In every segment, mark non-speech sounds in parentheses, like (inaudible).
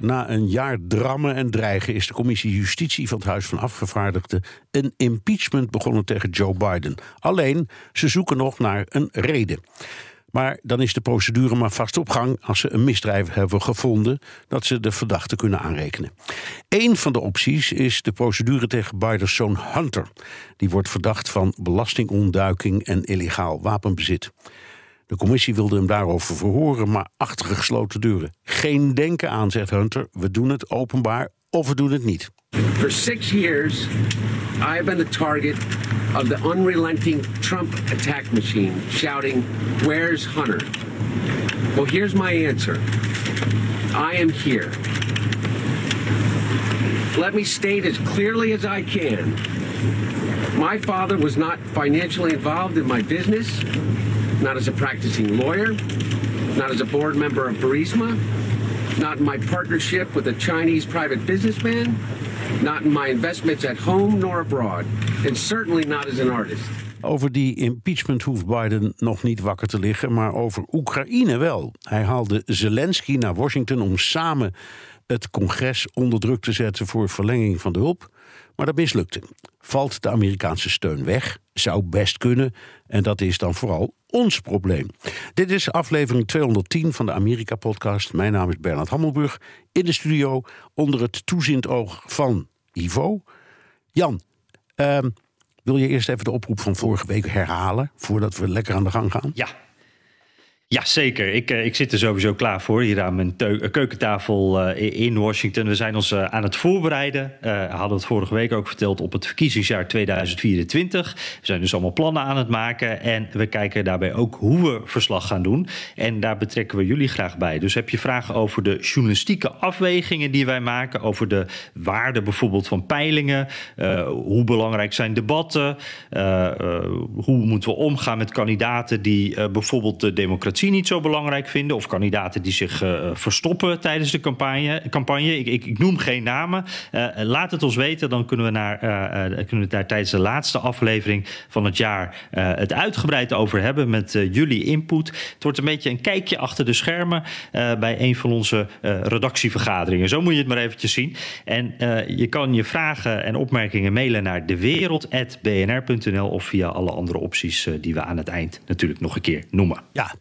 Na een jaar drammen en dreigen is de commissie Justitie van het Huis van Afgevaardigden een impeachment begonnen tegen Joe Biden. Alleen, ze zoeken nog naar een reden. Maar dan is de procedure maar vast op gang als ze een misdrijf hebben gevonden dat ze de verdachte kunnen aanrekenen. Eén van de opties is de procedure tegen Bidens zoon Hunter. Die wordt verdacht van belastingontduiking en illegaal wapenbezit. De commissie wilde hem daarover verhoren, maar achter gesloten deuren. Geen denken aan, zegt Hunter. We doen het openbaar of we doen het niet. For six years, I have been the target of the unrelenting Trump attack machine, shouting, Where's Hunter? Well, here's my answer I am here. Let me state as clearly as I can my father was not financially involved in my business, not as a practicing lawyer, not as a board member of Burisma, not in my partnership with a Chinese private businessman, not in my investments at home nor abroad, and certainly not as an artist. Over die impeachment hoeft Biden nog niet wakker te liggen, maar over Oekraïne wel. Hij haalde Zelensky naar Washington om samen het congres onder druk te zetten voor verlenging van de hulp. Maar dat mislukte. Valt de Amerikaanse steun weg? Zou best kunnen. En dat is dan vooral ons probleem. Dit is aflevering 210 van de Amerika-podcast. Mijn naam is Bernard Hammelburg. In de studio onder het toeziend oog van Ivo. Jan, ehm, wil je eerst even de oproep van vorige week herhalen... voordat we lekker aan de gang gaan? Ja, ja, zeker. Ik, eh, ik zit er sowieso klaar voor hier aan mijn eh, keukentafel uh, in Washington. We zijn ons aan het voorbereiden. Uh, hadden het vorige week ook verteld op het verkiezingsjaar 2024. We zijn dus allemaal plannen aan het maken. En we kijken daarbij ook hoe we verslag gaan doen. En daar betrekken we jullie graag bij. Dus heb je vragen over de journalistieke afwegingen die wij maken. Over de waarde bijvoorbeeld van peilingen. hoe belangrijk zijn debatten? hoe moeten we omgaan met kandidaten die bijvoorbeeld de democratie niet zo belangrijk vinden. Of kandidaten die zich uh, verstoppen tijdens de campagne. campagne. Ik, ik, ik noem geen namen. Uh, laat het ons weten. Dan kunnen we, naar, kunnen we daar tijdens de laatste aflevering van het jaar het uitgebreid over hebben. Met jullie input. Het wordt een beetje een kijkje achter de schermen bij een van onze redactievergaderingen. Zo moet je het maar eventjes zien. En je kan je vragen en opmerkingen mailen naar dewereld.bnr.nl of via alle andere opties die we aan het eind natuurlijk nog een keer noemen. Ja,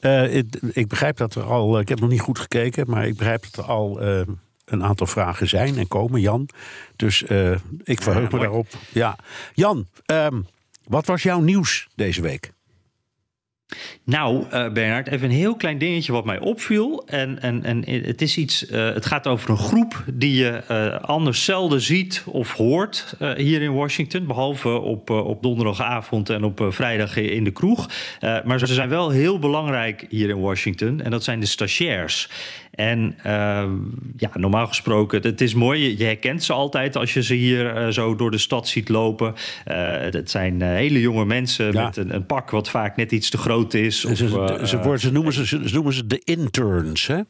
uh, ik, ik, begrijp dat er al, ik heb nog niet goed gekeken, maar ik begrijp dat er al uh, een aantal vragen zijn en komen, Jan. Dus uh, ik verheug ja, me daarop. Ja. Jan, um, wat was jouw nieuws deze week? Nou, uh, Bernard, even een heel klein dingetje wat mij opviel. En, en, en het is iets. Uh, het gaat over een groep die je uh, anders zelden ziet of hoort hier in Washington. Behalve op, op donderdagavond en op vrijdag in de kroeg. maar ze zijn wel heel belangrijk hier in Washington. En dat zijn de stagiairs. En uh, ja, normaal gesproken, het is mooi. Je, herkent ze altijd als je ze hier uh, zo door de stad ziet lopen. Uh, het zijn hele jonge mensen ja. met een, een, pak wat vaak net iets te groot is. Of, ze, ze, ze, noemen ze, ze noemen ze de interns, hè?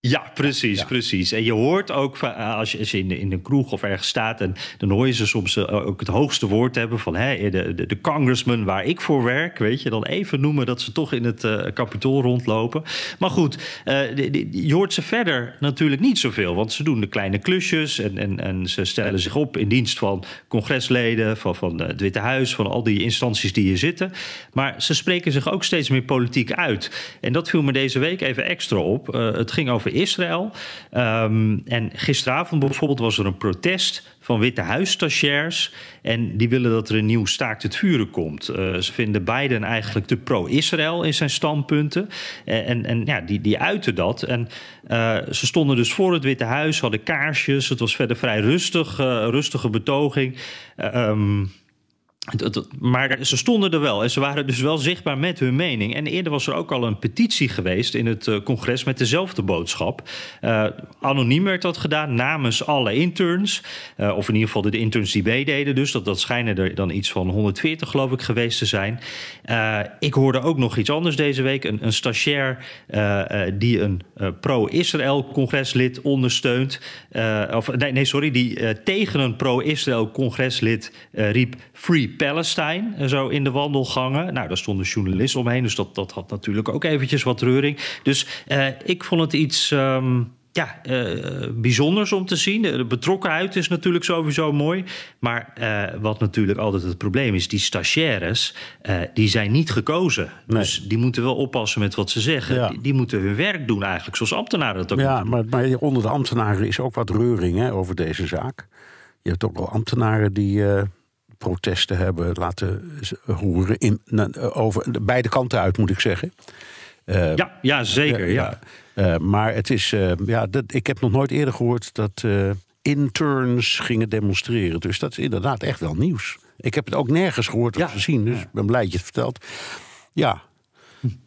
Ja, precies, ja. precies. En je hoort ook, als je, als je in, de, in een kroeg of ergens staat... En, dan hoor je ze soms eh, ook het hoogste woord hebben van... Hè, de, de, de congressman waar ik voor werk, weet je... dan even noemen dat ze toch in het uh, kapitool rondlopen. Maar goed, uh, je hoort ze verder natuurlijk niet zoveel... want ze doen de kleine klusjes en, en, en ze stellen zich op... in dienst van congresleden, van, van het Witte Huis... van al die instanties die hier zitten. Maar ze spreken zich ook steeds meer politiek uit. En dat viel me deze week even extra op. het ging over Israël. Ehm, en gisteravond bijvoorbeeld was er een protest van Witte Huisstagiairs. En die willen dat er een nieuw staakt het vuren komt. Uh, ze vinden Biden eigenlijk te pro-Israël in zijn standpunten. En, en ja, die, die uiten dat. En uh, ze stonden dus voor het Witte Huis, hadden kaarsjes. Het was verder vrij rustig, rustige betoging. Um, maar ze stonden er wel en ze waren dus wel zichtbaar met hun mening. En eerder was er ook al een petitie geweest in het uh, congres met dezelfde boodschap. Uh, anoniem werd dat gedaan namens alle interns. Uh, of in ieder geval de interns die meededen. Dus dat, dat schijnen er dan iets van 140 geloof ik geweest te zijn. ik hoorde ook nog iets anders deze week. Een, een stagiair die een pro-Israël congreslid ondersteunt. of nee, nee, sorry, die tegen een pro-Israël congreslid riep Free Palestine, zo in de wandelgangen. Nou, daar stonden journalisten omheen, dus dat, dat had natuurlijk ook eventjes wat reuring. Dus uh, ik vond het iets... Um, ja, uh, bijzonders om te zien. De betrokkenheid is natuurlijk sowieso mooi. Maar uh, wat natuurlijk altijd het probleem is, die stagiaires, uh, die zijn niet gekozen. Nee. Dus die moeten wel oppassen met wat ze zeggen. Ja. Die, die, moeten hun werk doen eigenlijk, zoals ambtenaren dat ook ja, doen. Maar, maar onder de ambtenaren is ook wat reuring hè, over deze zaak. Je hebt ook wel ambtenaren die protesten hebben laten horen. In, over beide kanten uit, moet ik zeggen. Uh, ja, ja, zeker. Ja, ja. Uh, maar het is, ja, dat, ik heb nog nooit eerder gehoord dat interns gingen demonstreren. Dus dat is inderdaad echt wel nieuws. Ik heb het ook nergens gehoord of ja. gezien, dus ik ben blij dat je het vertelt. Ja,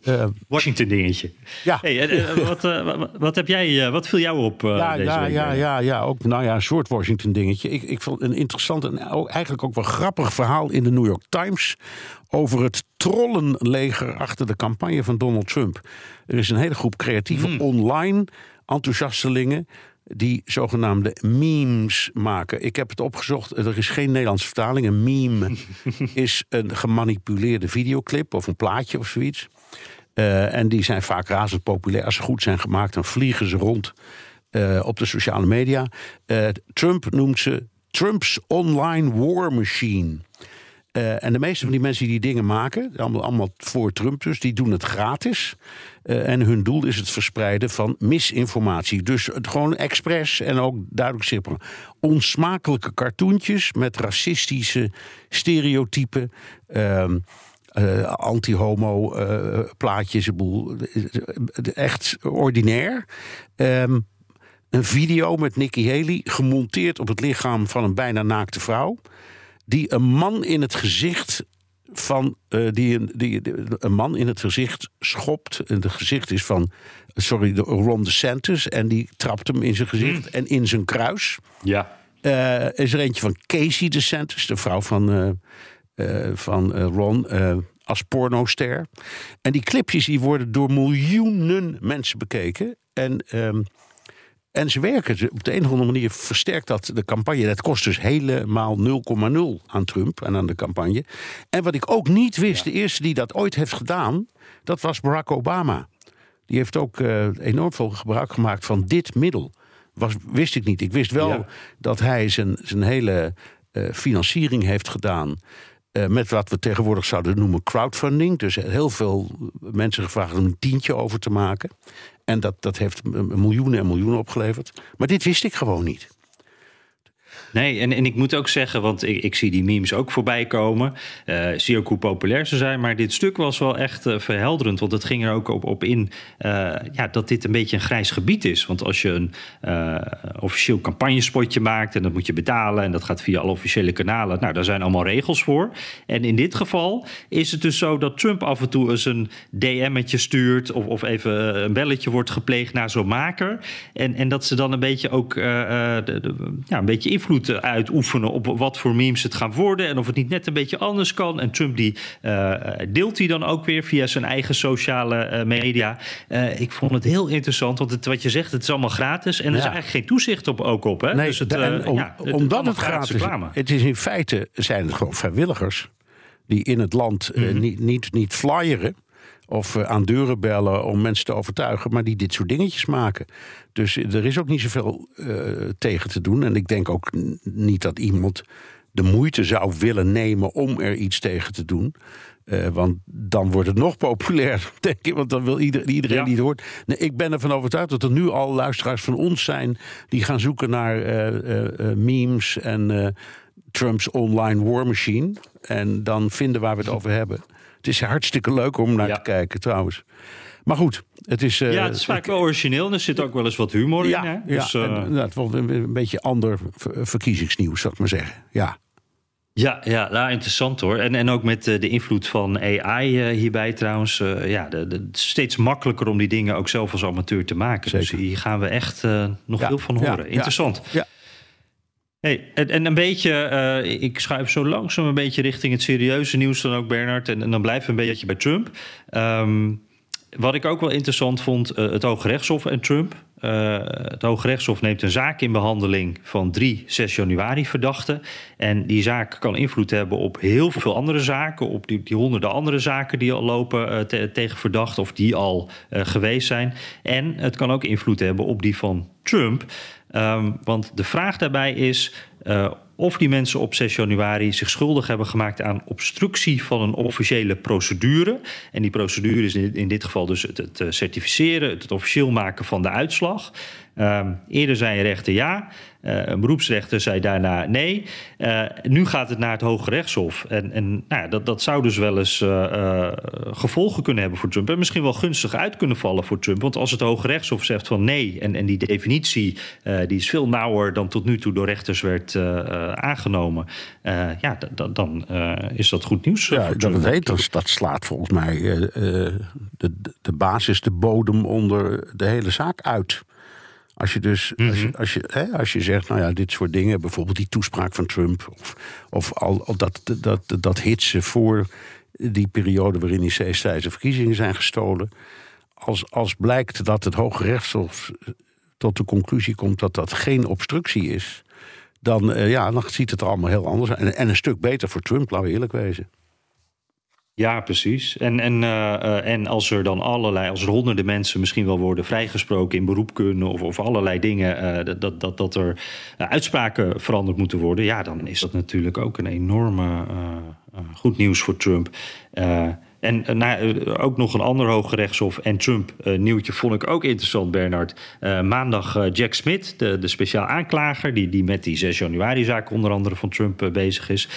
uh, Washington dingetje. Ja. Hey, uh, wat, uh, wat, heb jij, wat viel jou op ja, deze ja, week? Ja, ja, ja, ook nou ja, een soort Washington dingetje. Ik, ik vond een interessant en eigenlijk ook wel grappig verhaal in de New York Times over het trollenleger achter de campagne van Donald Trump. Er is een hele groep creatieve mm. online enthousiastelingen die zogenaamde memes maken. Ik heb het opgezocht, er is geen Nederlandse vertaling. Een meme (laughs) is een gemanipuleerde videoclip of een plaatje of zoiets. Uh, en die zijn vaak razend populair. Als ze goed zijn gemaakt, dan vliegen ze rond uh, op de sociale media. Uh, Trump noemt ze Trump's online war machine. Uh, en de meeste van die mensen die die dingen maken, allemaal, voor Trump dus, die doen het gratis. Uh, en hun doel is het verspreiden van misinformatie. Dus het gewoon expres en ook duidelijk simpel. Onsmakelijke cartoontjes met racistische stereotypen. Uh, uh, anti-homo plaatjes, een boel. Echt ordinair. Um, een video met Nikki Haley gemonteerd op het lichaam van een bijna naakte vrouw. Die een man in het gezicht van uh, die, een, die, een man in het gezicht schopt. En het gezicht is van, sorry, de Ron DeSantis. En die trapt hem in zijn gezicht mm. en in zijn kruis. Ja. Uh, is er eentje van Casey DeSantis, de vrouw van, uh, van Ron als pornoster. En die clipjes die worden door miljoenen mensen bekeken. En, um, en ze werken. Op de een of andere manier versterkt dat de campagne. Dat kost dus helemaal 0,0 aan Trump en aan de campagne. En wat ik ook niet wist, ja. de eerste die dat ooit heeft gedaan, dat was Barack Obama. Die heeft ook uh, enorm veel gebruik gemaakt van dit middel. Was, wist ik niet. Ik wist wel ja. dat hij zijn, zijn hele uh, financiering heeft gedaan. Uh, met wat we tegenwoordig zouden noemen crowdfunding. Dus heel veel mensen gevraagd om een tientje over te maken. En dat, dat heeft miljoenen en miljoenen opgeleverd. Maar dit wist ik gewoon niet. Nee, en, en ik moet ook zeggen, want ik, ik zie die memes ook voorbij komen. Uh, zie ook hoe populair ze zijn. Maar dit stuk was wel echt uh, verhelderend. Want het ging er ook op, op in uh, ja, dat dit een beetje een grijs gebied is. Want als je een officieel campagnespotje maakt en dat moet je betalen. En dat gaat via alle officiële kanalen. Nou, daar zijn allemaal regels voor. En in dit geval is het dus zo dat Trump af en toe eens een DM'tje stuurt. Of, of even een belletje wordt gepleegd naar zo'n maker. En, en dat ze dan een beetje ook ja, een beetje invloed uitoefenen op wat voor memes het gaan worden en of het niet net een beetje anders kan. En Trump die uh, deelt die dan ook weer via zijn eigen sociale uh, media. Uh, ik vond het heel interessant, want het, wat je zegt, het is allemaal gratis en ja. er is eigenlijk geen toezicht op ook op. Hè? Nee, dus het, en om, ja, het, omdat het gratis is. Het is in feite zijn het gewoon vrijwilligers die in het land mm -hmm. niet, niet, niet flyeren of uh, aan deuren bellen om mensen te overtuigen, maar die dit soort dingetjes maken. Dus er is ook niet zoveel uh, tegen te doen. En ik denk ook niet dat iemand de moeite zou willen nemen om er iets tegen te doen. Eh, want dan wordt het nog populair, (laughs) denk ik. Want dan wil iedereen, iedereen Ja. die het hoort. Nee, ik ben ervan overtuigd dat er nu al luisteraars van ons zijn... die gaan zoeken naar eh, eh, eh, memes en eh, Trumps online war machine. En dan vinden waar we het over hebben. Het is hartstikke leuk om naar Ja. te kijken, trouwens. Maar goed, het is... eh, ja, het is vaak wel origineel en er zit ook wel eens wat humor ja, in. Hè? ja, Dus, eh, en, het wordt een, een beetje ander ver- verkiezingsnieuws, zou ik maar zeggen. Ja, Ja, ja nou, interessant hoor. En, en ook met eh, de invloed van AI eh, hierbij trouwens. eh, ja, de, het steeds makkelijker om die dingen ook zelf als amateur te maken. Zeker. Dus hier gaan we echt eh, nog Ja, veel van horen. ja. Interessant. Ja. Hey, en, en een beetje, eh, ik schuif zo langzaam een beetje richting het serieuze nieuws dan ook, Bernard. En, en dan we een beetje bij Trump. Ehm, wat ik ook wel interessant vond, eh, het Hoge Rechtshof en Trump. Eh, het Hoge Rechtshof neemt een zaak in behandeling van 3 6 januari verdachten. En die zaak kan invloed hebben op heel veel andere zaken. Op die, die honderden andere zaken die al lopen te- tegen verdachten of die al geweest zijn. En het kan ook invloed hebben op die van Trump. Ehm, want de vraag daarbij is eh, of die mensen op 6 januari zich schuldig hebben gemaakt aan obstructie van een officiële procedure. En die procedure is in, dit geval dus het, het eh, certificeren, het, officieel maken van de uitslag. Ehm, eerder zei een rechter ja, eh, een beroepsrechter zei daarna nee. Eh, nu gaat het naar het Hoge Rechtshof. En, en nou ja, dat, dat zou dus wel eens eh, gevolgen kunnen hebben voor Trump. En misschien wel gunstig uit kunnen vallen voor Trump. Want als het Hoge Rechtshof zegt van nee, en, en die definitie die is veel nauwer dan tot nu toe door rechters werd aangenomen. ja, dan is dat goed nieuws. ja voor dat Trump. het heet, dat, dat slaat volgens mij de, de basis, de bodem onder de hele zaak uit. Als je dus, als je, als, je, hè, als je zegt, nou ja, dit soort dingen, bijvoorbeeld die toespraak van Trump, of, of al, al dat, dat, dat, dat hitsen voor die periode waarin die de verkiezingen zijn gestolen. Als, als blijkt dat het Hoge Rechtshof tot de conclusie komt dat dat geen obstructie is, dan, eh, ja, dan ziet het er allemaal heel anders uit. En, en een stuk beter voor Trump, laten we eerlijk wezen. Ja, precies. En, en, eh, eh, en als er dan allerlei, als er honderden mensen misschien wel worden vrijgesproken in beroep kunnen of, allerlei dingen, eh, dat- dat, dat, er uitspraken veranderd moeten worden, ja, dan is dat natuurlijk ook een enorme goed nieuws voor Trump. En eh, eh, ook nog een ander hoge rechtshof en Trump eh, nieuwtje vond ik ook interessant, Bernard. Maandag Jack Smith, de, de speciaal aanklager, die, die met die 6 januari-zaak onder andere van Trump bezig is,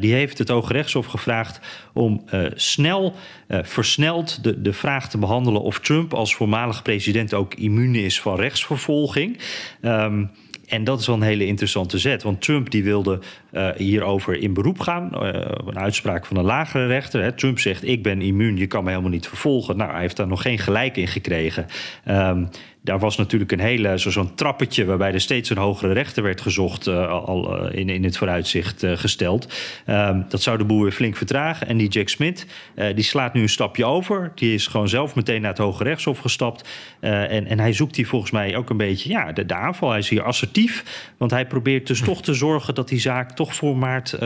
die heeft het Hoge Rechtshof gevraagd om snel, versneld de, de vraag te behandelen of Trump als voormalig president ook immuun is van rechtsvervolging. Ehm, en dat is wel een hele interessante zet. Want Trump die wilde eh, hierover in beroep gaan. eh, een uitspraak van een lagere rechter. Hè. Trump zegt: Ik ben immuun, je kan me helemaal niet vervolgen. Nou, hij heeft daar nog geen gelijk in gekregen. Ehm, daar was natuurlijk een hele, zo- zo'n trappetje waarbij er steeds een hogere rechter werd gezocht, eh, al eh, in, in het vooruitzicht eh, gesteld. Ehm, dat zou de boer weer flink vertragen. En die Jack Smith, die slaat nu een stapje over. Die is gewoon zelf meteen naar het Hoge Rechtshof gestapt. En, en hij zoekt hier volgens mij ook een beetje ja, de, de aanval. Hij is hier assertief, want hij probeert dus toch te zorgen dat die zaak toch voor maart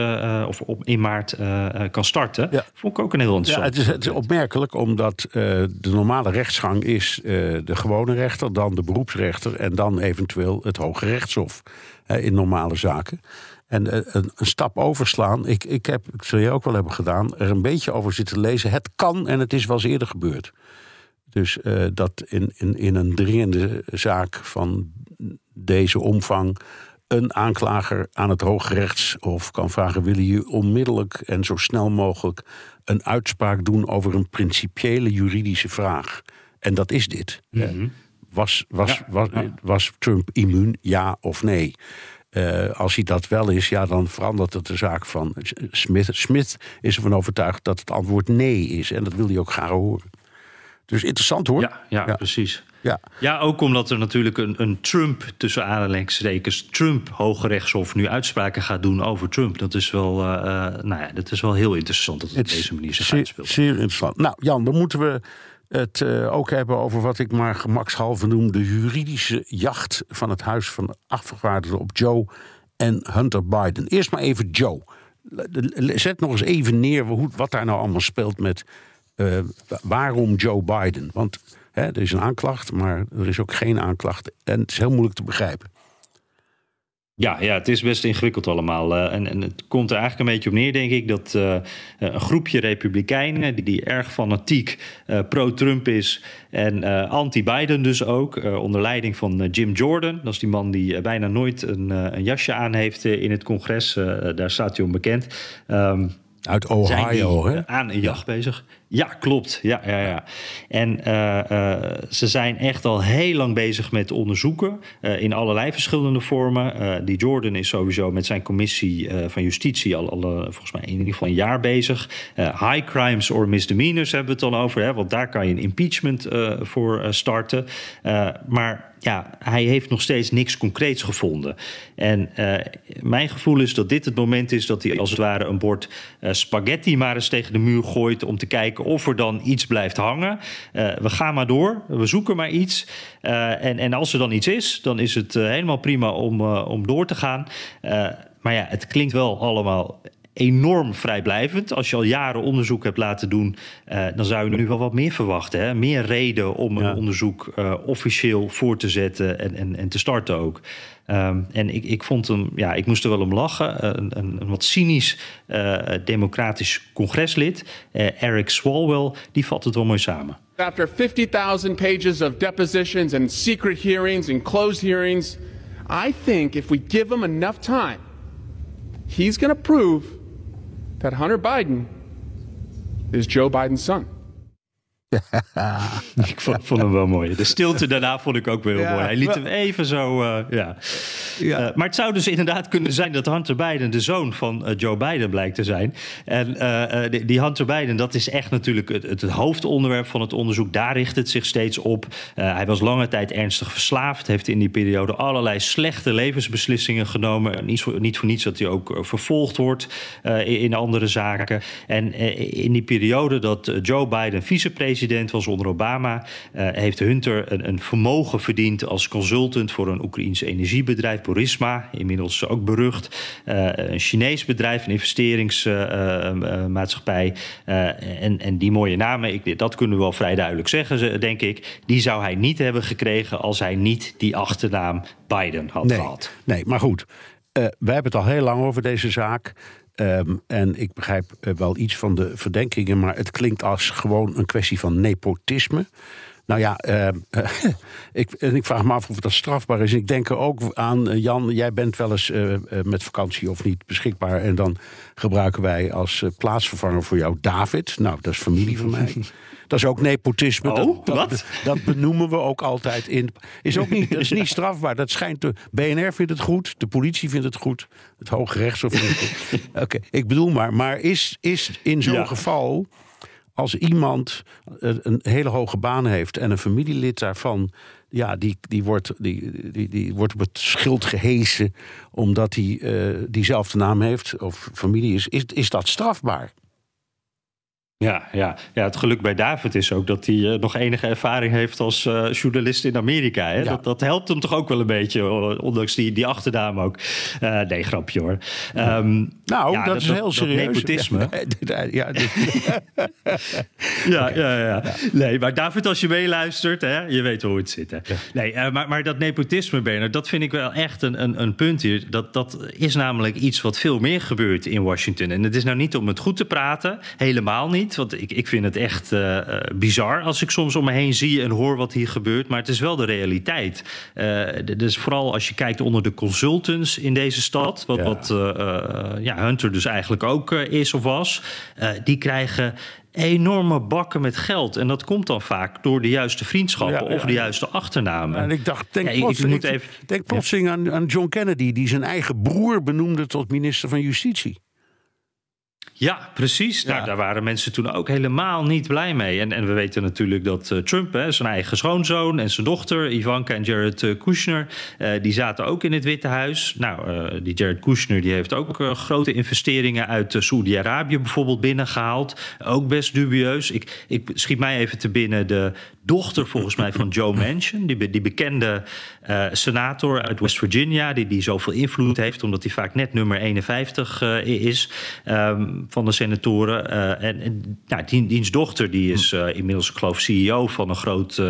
of op, in maart kan starten. Ja. Vond ik ook een heel Ja, interessant. het is, het is opmerkelijk omdat de normale rechtsgang is de gewone rechter, dan de beroepsrechter en dan eventueel het Hoge Rechtshof eh, in normale zaken. En eh, een, een stap overslaan, ik, ik heb, ik zul je ook wel hebben gedaan, er een beetje over zitten lezen. Het kan en het is wel eens eerder gebeurd. Dus eh, dat in, in, in een dringende zaak van deze omvang een aanklager aan het Hooggerechtshof kan vragen: willen jullie onmiddellijk en zo snel mogelijk een uitspraak doen over een principiële juridische vraag? En dat is dit. Mhm. Was, was, Ja, was, ja. was Trump immuun, ja of nee? Eh, als hij dat wel is, ja, dan verandert het de zaak van Smith. Smith is ervan overtuigd dat het antwoord nee is. En dat wil hij ook graag horen. Dus interessant hoor. Ja, ja, Ja. precies. Ja. Ja, ook omdat er natuurlijk een, een Trump, tussen aanhalingstekens, Trump Hoge Rechtshof nu uitspraken gaat doen over Trump. Dat is wel, eh, eh, nou ja, dat is wel heel interessant dat het, op Het deze manier zich zeer, uitspeelt. zeer interessant. Nou, Jan, dan moeten we het eh, ook hebben over wat ik maar gemakshalve noem de juridische jacht van het Huis van Afgevaardigden op Joe en Hunter Biden. Eerst maar even Joe. Zet nog eens even neer hoe, wat daar nou allemaal speelt met eh, waarom Joe Biden. Want hè, er is een aanklacht, maar er is ook geen aanklacht. En het is heel moeilijk te begrijpen. Ja, ja, het is best ingewikkeld allemaal. Uh, en, en, het komt er eigenlijk een beetje op neer, denk ik, dat uh, een groepje republikeinen, die, die erg fanatiek uh, pro-Trump is en anti-Biden dus ook, onder leiding van Jim Jordan, dat is die man die bijna nooit een, een jasje aan heeft in het congres, daar staat hij onbekend. Um, Uit Ohio, hè? Aan een jacht bezig. Ja, klopt. Ja, ja, ja. En uh, uh, ze zijn echt al heel lang bezig met onderzoeken uh, in allerlei verschillende vormen. die Jordan is sowieso met zijn commissie van justitie al, al volgens mij in ieder geval een jaar bezig. high crimes or misdemeanors hebben we het dan over, hè, want daar kan je een impeachment voor starten. maar ja, hij heeft nog steeds niks concreets gevonden. En mijn gevoel is dat dit het moment is dat hij als het ware een bord spaghetti maar eens tegen de muur gooit om te kijken of er dan iets blijft hangen. Uh, we gaan maar door, we zoeken maar iets. en, en als er dan iets is, dan is het helemaal prima om, om door te gaan. maar ja, het klinkt wel allemaal enorm vrijblijvend. Als je al jaren onderzoek hebt laten doen, uh, dan zou je nu wel wat meer verwachten. Hè? Meer reden om een onderzoek uh, officieel voor te zetten en, en, en te starten ook. Um, en ik, ik vond hem, ja, ik moest er wel om lachen. Een, een, een wat cynisch uh, democratisch congreslid, Eric Swalwell, die vat het wel mooi samen. After 50,000 pages of depositions and secret hearings and closed hearings, I think if we give him enough time, he's going to prove that Hunter Biden is Joe Biden's son. (laughs) ik vond, vond, hem wel mooi. De stilte daarna vond ik ook weer heel mooi. Hij liet hem even zo. Uh, ja. ja. Uh, maar het zou dus inderdaad kunnen zijn dat Hunter Biden de zoon van uh, Joe Biden blijkt te zijn. En die, die, Hunter Biden, dat is echt natuurlijk het, het, hoofdonderwerp van het onderzoek. Daar richt het zich steeds op. hij was lange tijd ernstig verslaafd. Heeft in die periode allerlei slechte levensbeslissingen genomen. Niet voor, niet voor niets dat hij ook vervolgd wordt in, in, andere zaken. En in die periode dat Joe Biden vicepresident president was onder Obama, uh, heeft Hunter een, een, vermogen verdiend als consultant voor een Oekraïns energiebedrijf, Borisma, inmiddels ook berucht. Uh, een Chinees bedrijf, een investeringsmaatschappij. Uh, en, en, die mooie namen, ik, dat kunnen we wel vrij duidelijk zeggen, denk ik. Die zou hij niet hebben gekregen als hij niet die achternaam Biden had nee, gehad. Nee, maar goed. wij hebben het al heel lang over deze zaak. Um, en ik begrijp uh, wel iets van de verdenkingen, maar het klinkt als gewoon een kwestie van nepotisme. Nou ja, uh, (laughs) ik, en ik vraag me af of dat strafbaar is. Ik denk er ook aan, uh, Jan, jij bent wel eens uh, met vakantie of niet beschikbaar. En dan gebruiken wij als plaatsvervanger voor jou David. Nou, dat is familie van mij. (laughs) Dat is ook nepotisme. Oh, dat, benoemen we ook altijd in. Is ook niet, dat is niet (laughs) strafbaar. Dat schijnt de BNR vindt het goed, de politie vindt het goed, het Hoge Rechtshof vindt het goed. (laughs) Oké, ik bedoel maar. Maar is, is in zo'n ja. geval als iemand een hele hoge baan heeft en een familielid daarvan, ja, die, die, wordt, die, die, die wordt op het schild gehesen omdat hij uh, diezelfde naam heeft of familie is, is, is dat strafbaar? Ja, ja. ja, het geluk bij David is ook dat hij uh, nog enige ervaring heeft als uh, journalist in Amerika. Hè? Ja. Dat, dat helpt hem toch ook wel een beetje, ondanks die, die achternaam ook. Uh, nee, grapje hoor. Um, nou, ja, dat, dat, is heel dat, serieus. nepotisme. ja, ja, okay. (laughs) ja, ja, Nee, maar David, als je meeluistert, hè, je weet hoe het zit. Hè? Nee, maar, maar dat nepotisme, Bernard, dat vind ik wel echt een, een, een punt hier. Dat, dat is namelijk iets wat veel meer gebeurt in Washington. En het is nou niet om het goed te praten, helemaal niet. Want ik, ik vind het echt uh, bizar als ik soms om me heen zie en hoor wat hier gebeurt. Maar het is wel de realiteit. Uh, dus vooral als je kijkt onder de consultants in deze stad. Wat, ja. wat uh, ja, Hunter dus eigenlijk ook is of was. die krijgen enorme bakken met geld. En dat komt dan vaak door de juiste vriendschappen ja, ja, of de juiste achternamen. En ik dacht, denk, plots, ik, even, denk plotseling aan, aan John Kennedy... die zijn eigen broer benoemde tot minister van Justitie. Ja, precies. Ja. Nou, daar waren mensen toen ook helemaal niet blij mee. En, en we weten natuurlijk dat uh, Trump, hè, zijn eigen schoonzoon en zijn dochter, Ivanka en Jared uh, Kushner, uh, die zaten ook in het Witte Huis. Nou, die Jared Kushner die heeft ook grote investeringen uit Saoedi-Arabië bijvoorbeeld binnengehaald. Ook best dubieus. Ik, ik schiet mij even te binnen de dochter volgens mij van Joe Manchin, die, die bekende senator uit West Virginia, die, die zoveel invloed heeft, omdat hij vaak net nummer 51 is. Um, van de senatoren. en, en nou, die, diens dochter die is inmiddels, ik geloof, CEO van een groot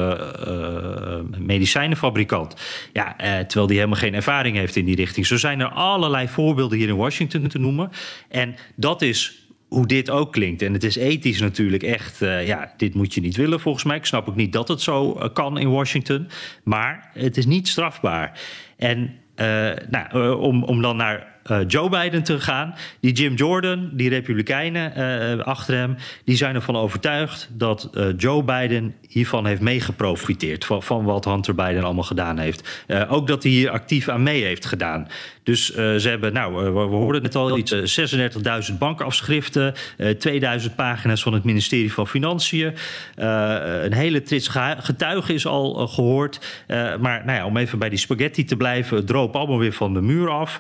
medicijnenfabrikant. Ja, terwijl die helemaal geen ervaring heeft in die richting. Zo zijn er allerlei voorbeelden hier in Washington te noemen. En dat is hoe dit ook klinkt. En het is ethisch natuurlijk echt, uh, ja, dit moet je niet willen volgens mij. Ik snap ook niet dat het zo uh, kan in Washington. Maar het is niet strafbaar. En uh, nou, om, om dan naar uh, Joe Biden te gaan. Die Jim Jordan, die Republikeinen uh, achter hem, die zijn ervan overtuigd dat uh, Joe Biden hiervan heeft meegeprofiteerd. Van, van wat Hunter Biden allemaal gedaan heeft. ook dat hij hier actief aan mee heeft gedaan. Dus ze hebben, nou, we, we hoorden het al, iets 36.000 bankafschriften, 2000 pagina's van het ministerie van Financiën. een hele trits getuigen is al gehoord. maar nou ja, om even bij die spaghetti te blijven, het droop allemaal weer van de muur af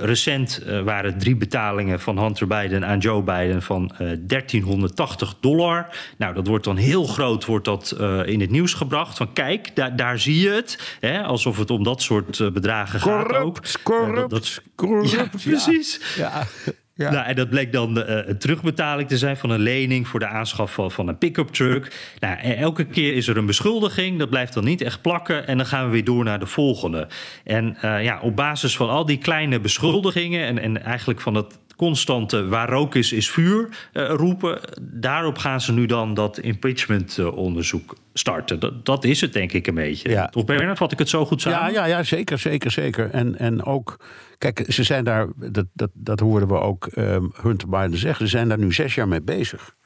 recent uh, waren drie betalingen van Hunter Biden aan Joe Biden van uh, eh, 1380 dollar. Nou, dat wordt dan heel groot wordt dat, uh, in het nieuws gebracht. Van kijk, daar, daar zie je het. Hè, alsof het om dat soort bedragen corrupt, gaat ook. Corrupt, dat, dat, corrupt. Ja, precies. Ja. Ja. Nou, en dat bleek dan uh, een terugbetaling te zijn van een lening voor de aanschaf van, van een pick-up truck. Nou, elke keer is er een beschuldiging, dat blijft dan niet echt plakken. En dan gaan we weer door naar de volgende. En uh, ja, op basis van al die kleine beschuldigingen en, en eigenlijk van dat constante waar rook is, is vuur uh, roepen. Daarop gaan ze nu dan dat impeachment-onderzoek starten. Dat, dat, is het denk ik een beetje. Ja. Toch Bernard, vat ik het zo goed samen? Ja, ja, ja zeker, zeker, zeker. En, en ook, kijk, ze zijn daar, dat, dat, dat hoorden we ook um, Hunter Biden zeggen, ze zijn daar nu zes jaar mee bezig.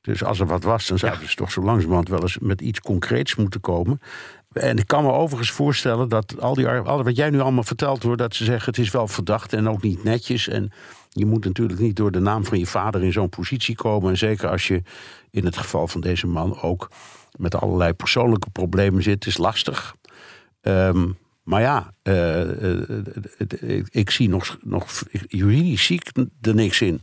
Dus als er wat was, dan zouden ja. ze toch zo langzamerhand wel eens met iets concreets moeten komen. En ik kan me overigens voorstellen dat al die al wat jij nu allemaal vertelt wordt, dat ze zeggen het is wel verdacht en ook niet netjes. En je moet natuurlijk niet door de naam van je vader in zo'n positie komen. En zeker als je in het geval van deze man ook met allerlei persoonlijke problemen zit, is lastig. Um, maar ja, uh, uh, ik zie nog, nog juridisch zie ik er niks in.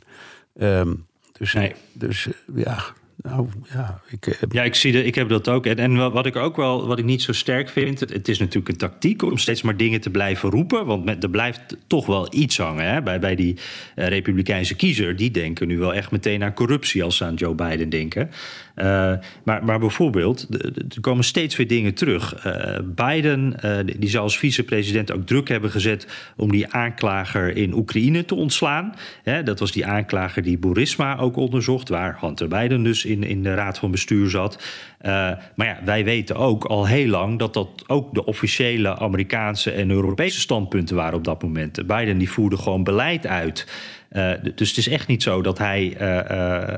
Um, dus, nee. dus ja, nou ja, ik, heb... ja, ik zie de, ik heb dat ook. En, en wat ik ook wel, wat ik niet zo sterk vind, het, is natuurlijk een tactiek om steeds maar dingen te blijven roepen. Want met, er blijft toch wel iets hangen hè, bij, bij die uh, Republikeinse kiezer. Die denken nu wel echt meteen aan corruptie als ze aan Joe Biden denken. Uh, maar, maar bijvoorbeeld, er komen steeds weer dingen terug. Uh, Biden, die zou als vicepresident ook druk hebben gezet om die aanklager in Oekraïne te ontslaan. Dat was die aanklager die Burisma ook onderzocht, waar Hunter Biden dus in, in de raad van bestuur zat. Maar ja, wij weten ook al heel lang dat dat ook de officiële Amerikaanse en Europese standpunten waren op dat moment. Biden die voerde gewoon beleid uit. Uh, dus het is echt niet zo dat hij uh, uh,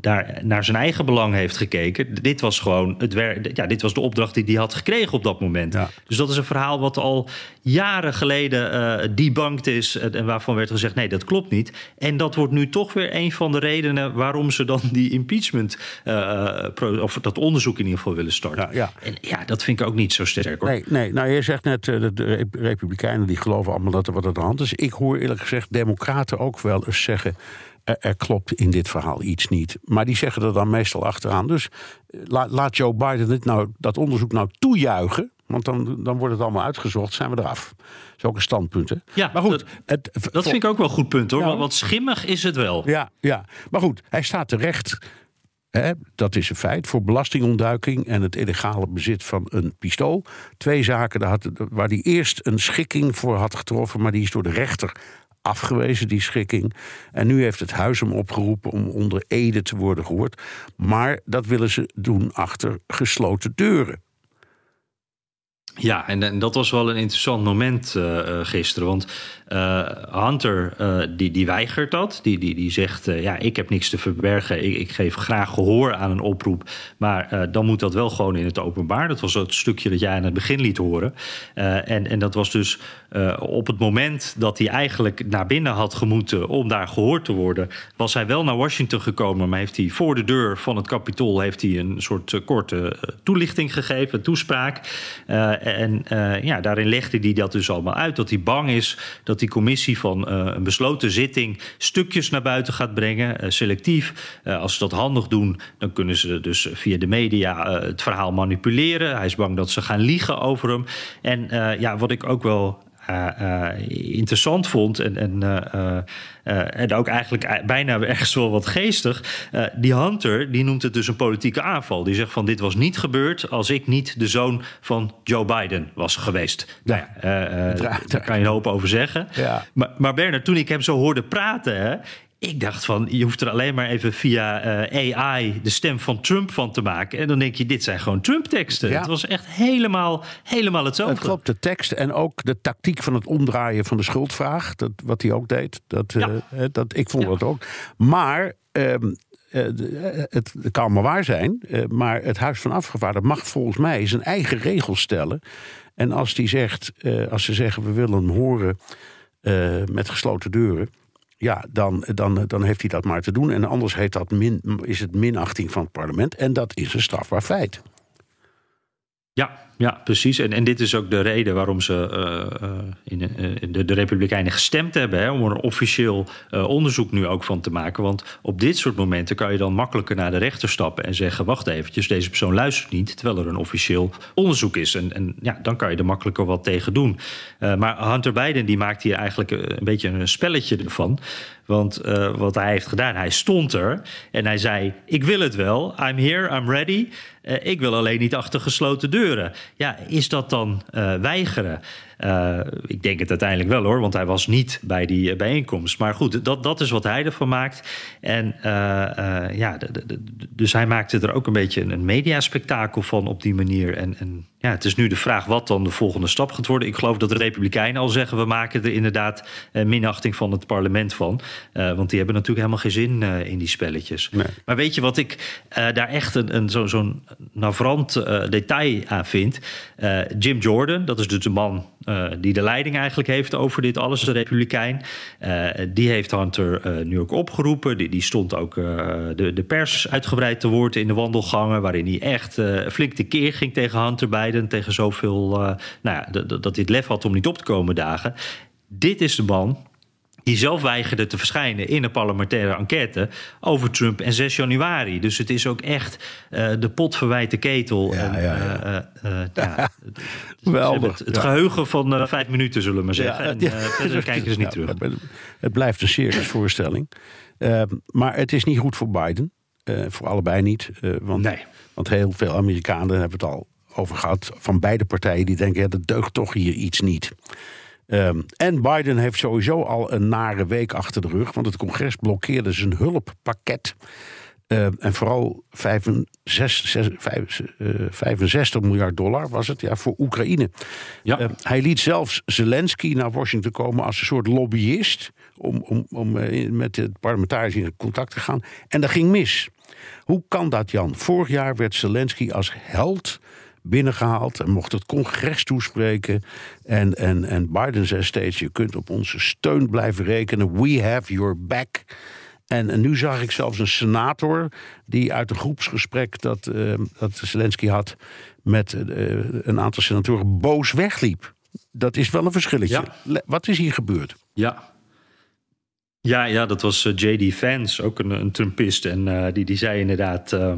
daar naar zijn eigen belang heeft gekeken. Dit was gewoon het. Ja, dit was de opdracht die hij had gekregen op dat moment. Ja. Dus dat is een verhaal wat al jaren geleden debunked is. En waarvan werd gezegd: nee, dat klopt niet. En dat wordt nu toch weer een van de redenen waarom ze dan die impeachment. of dat onderzoek in ieder geval willen starten. Ja, ja. En ja, dat vind ik ook niet zo sterk hoor. Nee, nee. nou je zegt net, de Republikeinen die geloven allemaal dat er wat aan de hand is. Ik hoor eerlijk gezegd Democraten ook wel eens zeggen. Er, klopt in dit verhaal iets niet. Maar die zeggen er dan meestal achteraan. Dus eh, laat Joe Biden dit nou, dat onderzoek nou toejuichen. Want dan, dan wordt het allemaal uitgezocht, zijn we eraf. Dat is ook een standpunt, hè? Ja, maar goed. Dat, het, dat vind ik ook wel een goed punt, hoor. Ja, want schimmig is het wel. Ja, ja, maar goed. Hij staat terecht Dat is een feit voor belastingontduiking en het illegale bezit van een pistool. Twee zaken had, waar hij eerst een schikking voor had getroffen, maar die is door de rechter afgewezen, die schikking. En nu heeft het huis hem opgeroepen om onder Ede te worden gehoord. Maar dat willen ze doen achter gesloten deuren. Ja, en, dat was wel een interessant moment uh, gisteren. Want uh, Hunter die, die weigert dat. Die, die, die zegt: Ja, ik heb niks te verbergen. Ik, ik geef graag gehoor aan een oproep. Maar dan moet dat wel gewoon in het openbaar. Dat was het stukje dat jij aan het begin liet horen. en, en dat was dus op het moment dat hij eigenlijk naar binnen had gemoeten om daar gehoord te worden, was hij wel naar Washington gekomen. Maar heeft hij voor de deur van het Capitool heeft hij een soort korte toelichting gegeven, toespraak. En uh, ja, daarin legde hij dat dus allemaal uit. Dat hij bang is dat die commissie van uh, een besloten zitting stukjes naar buiten gaat brengen, uh, selectief. als ze dat handig doen, dan kunnen ze dus via de media het verhaal manipuleren. Hij is bang dat ze gaan liegen over hem. En ja, wat ik ook wel interessant vond en, en, en ook eigenlijk bijna ergens wel wat geestig. die Hunter die noemt het dus een politieke aanval. Die zegt van dit was niet gebeurd als ik niet de zoon van Joe Biden was geweest. Ja. Nou daar kan je een hoop over zeggen. Ja. Maar, maar Bernard, toen ik hem zo hoorde praten, hè, ik dacht van, je hoeft er alleen maar even via uh, AI de stem van Trump van te maken. En dan denk je, dit zijn gewoon Trump-teksten. Het was echt helemaal, helemaal hetzelfde. Het klopt, de tekst en ook de tactiek van het omdraaien van de schuldvraag. Dat, wat hij ook deed. Dat, ja. uh, dat, ik vond ja. dat ook. Maar... Um, het kan maar waar zijn, maar het Huis van Afgevaardigden mag volgens mij zijn eigen regels stellen. En als, die zegt, als ze zeggen we willen hem horen met gesloten deuren, ja, dan, dan, dan heeft hij dat maar te doen. En anders heet dat is het minachting van het parlement. En dat is een strafbaar feit. Ja, ja, precies. En, en dit is ook de reden waarom ze uh, in, uh, de, de, Republikeinen gestemd hebben. Hè, om er officieel onderzoek nu ook van te maken. Want op dit soort momenten kan je dan makkelijker naar de rechter stappen en zeggen: wacht eventjes, deze persoon luistert niet. Terwijl er een officieel onderzoek is. En, en ja, dan kan je er makkelijker wat tegen doen. maar Hunter Biden die maakt hier eigenlijk een beetje een spelletje ervan. Want wat hij heeft gedaan, hij stond er en hij zei: Ik wil het wel, I'm here, I'm ready. ik wil alleen niet achter gesloten deuren. Ja, is dat dan uh, weigeren? Uh, ik denk het uiteindelijk wel hoor, want hij was niet bij die uh, bijeenkomst. Maar goed, dat, dat is wat hij ervan maakt. En ja, de, de, de, dus hij maakte er ook een beetje een mediaspectakel van op die manier. En, en ja, het is nu de vraag wat dan de volgende stap gaat worden. Ik geloof dat de Republikeinen al zeggen: we maken er inderdaad minachting van het parlement van. want die hebben natuurlijk helemaal geen zin in die spelletjes. Nee. Maar weet je wat ik daar echt een, een, zo'n zo navrant detail aan vind? Jim Jordan, dat is dus de man uh, die de leiding eigenlijk heeft over dit alles, de Republikein. Uh, die heeft Hunter nu ook opgeroepen. Die, die stond ook de, de pers uitgebreid te woord in de wandelgangen, waarin hij echt flink tekeer ging tegen Hunter Biden, tegen zoveel, nou ja, dat hij het lef had om niet op te komen dagen. Dit is de man die zelf weigerde te verschijnen in een parlementaire enquête over Trump en 6 januari. Dus het is ook echt uh, de potverwijte ketel. Ja, en, ja, ja. Uh, ja. (laughs) Wel, het, het geheugen van vijf minuten, zullen we maar zeggen. en verder kijken ze niet (laughs) terug. Het blijft een circusvoorstelling. Ehm, maar het is niet goed voor Biden. voor allebei niet. want, nee. want heel veel Amerikanen hebben het al over gehad. Van beide partijen die denken, ja, dat deugt toch hier iets niet. Um, en Biden heeft sowieso al een nare week achter de rug, want het congres blokkeerde zijn hulppakket. Uh, en vooral 65, 65, miljard dollar was het ja, voor Oekraïne. Ja. Uh, hij liet zelfs Zelensky naar Washington komen als een soort lobbyist. om, om, om uh, met het parlementariërs in contact te gaan. En dat ging mis. Hoe kan dat, Jan? Vorig jaar werd Zelensky als held binnengehaald en mocht het congres toespreken. En, en, en Biden zei steeds: Je kunt op onze steun blijven rekenen. We have your back. En, en nu zag ik zelfs een senator die uit een groepsgesprek dat, uh, dat Zelensky had met uh, een aantal senatoren boos wegliep. Dat is wel een verschilletje. Ja. Wat is hier gebeurd? Ja, ja, ja, dat was uh, J.D. Vance, ook een, een Trumpist. En die, die zei inderdaad. Uh,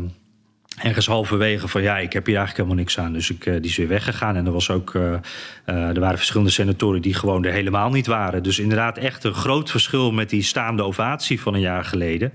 ergens halverwege van ja, ik heb hier eigenlijk helemaal niks aan. Dus ik, uh, die is weer weggegaan. En er, was ook, uh, uh, er waren verschillende senatoren die gewoon er helemaal niet waren. Dus inderdaad echt een groot verschil met die staande ovatie van een jaar geleden.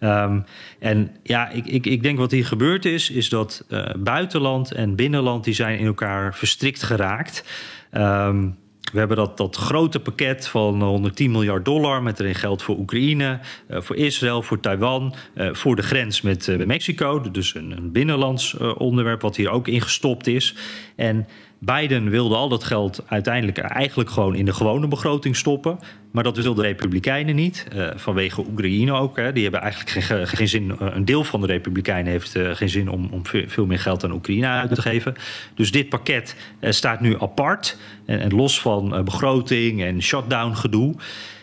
Um, en ja, ik, ik, ik denk wat hier gebeurd is, is dat buitenland en binnenland die zijn in elkaar verstrikt geraakt. Um, we hebben dat, dat grote pakket van 110 miljard dollar met erin geld voor Oekraïne, uh, voor Israël, voor Taiwan, uh, voor de grens met Mexico. Dus een, een binnenlands onderwerp wat hier ook ingestopt is. En Biden wilde al dat geld uiteindelijk eigenlijk gewoon in de gewone begroting stoppen. Maar dat wilden de Republikeinen niet. Uh, vanwege Oekraïne ook. Hè. Die hebben eigenlijk geen, geen zin. Een deel van de Republikeinen heeft uh, geen zin om, om, veel meer geld aan Oekraïne uit te geven. Dus dit pakket staat nu apart. En, en los van begroting en shutdown gedoe.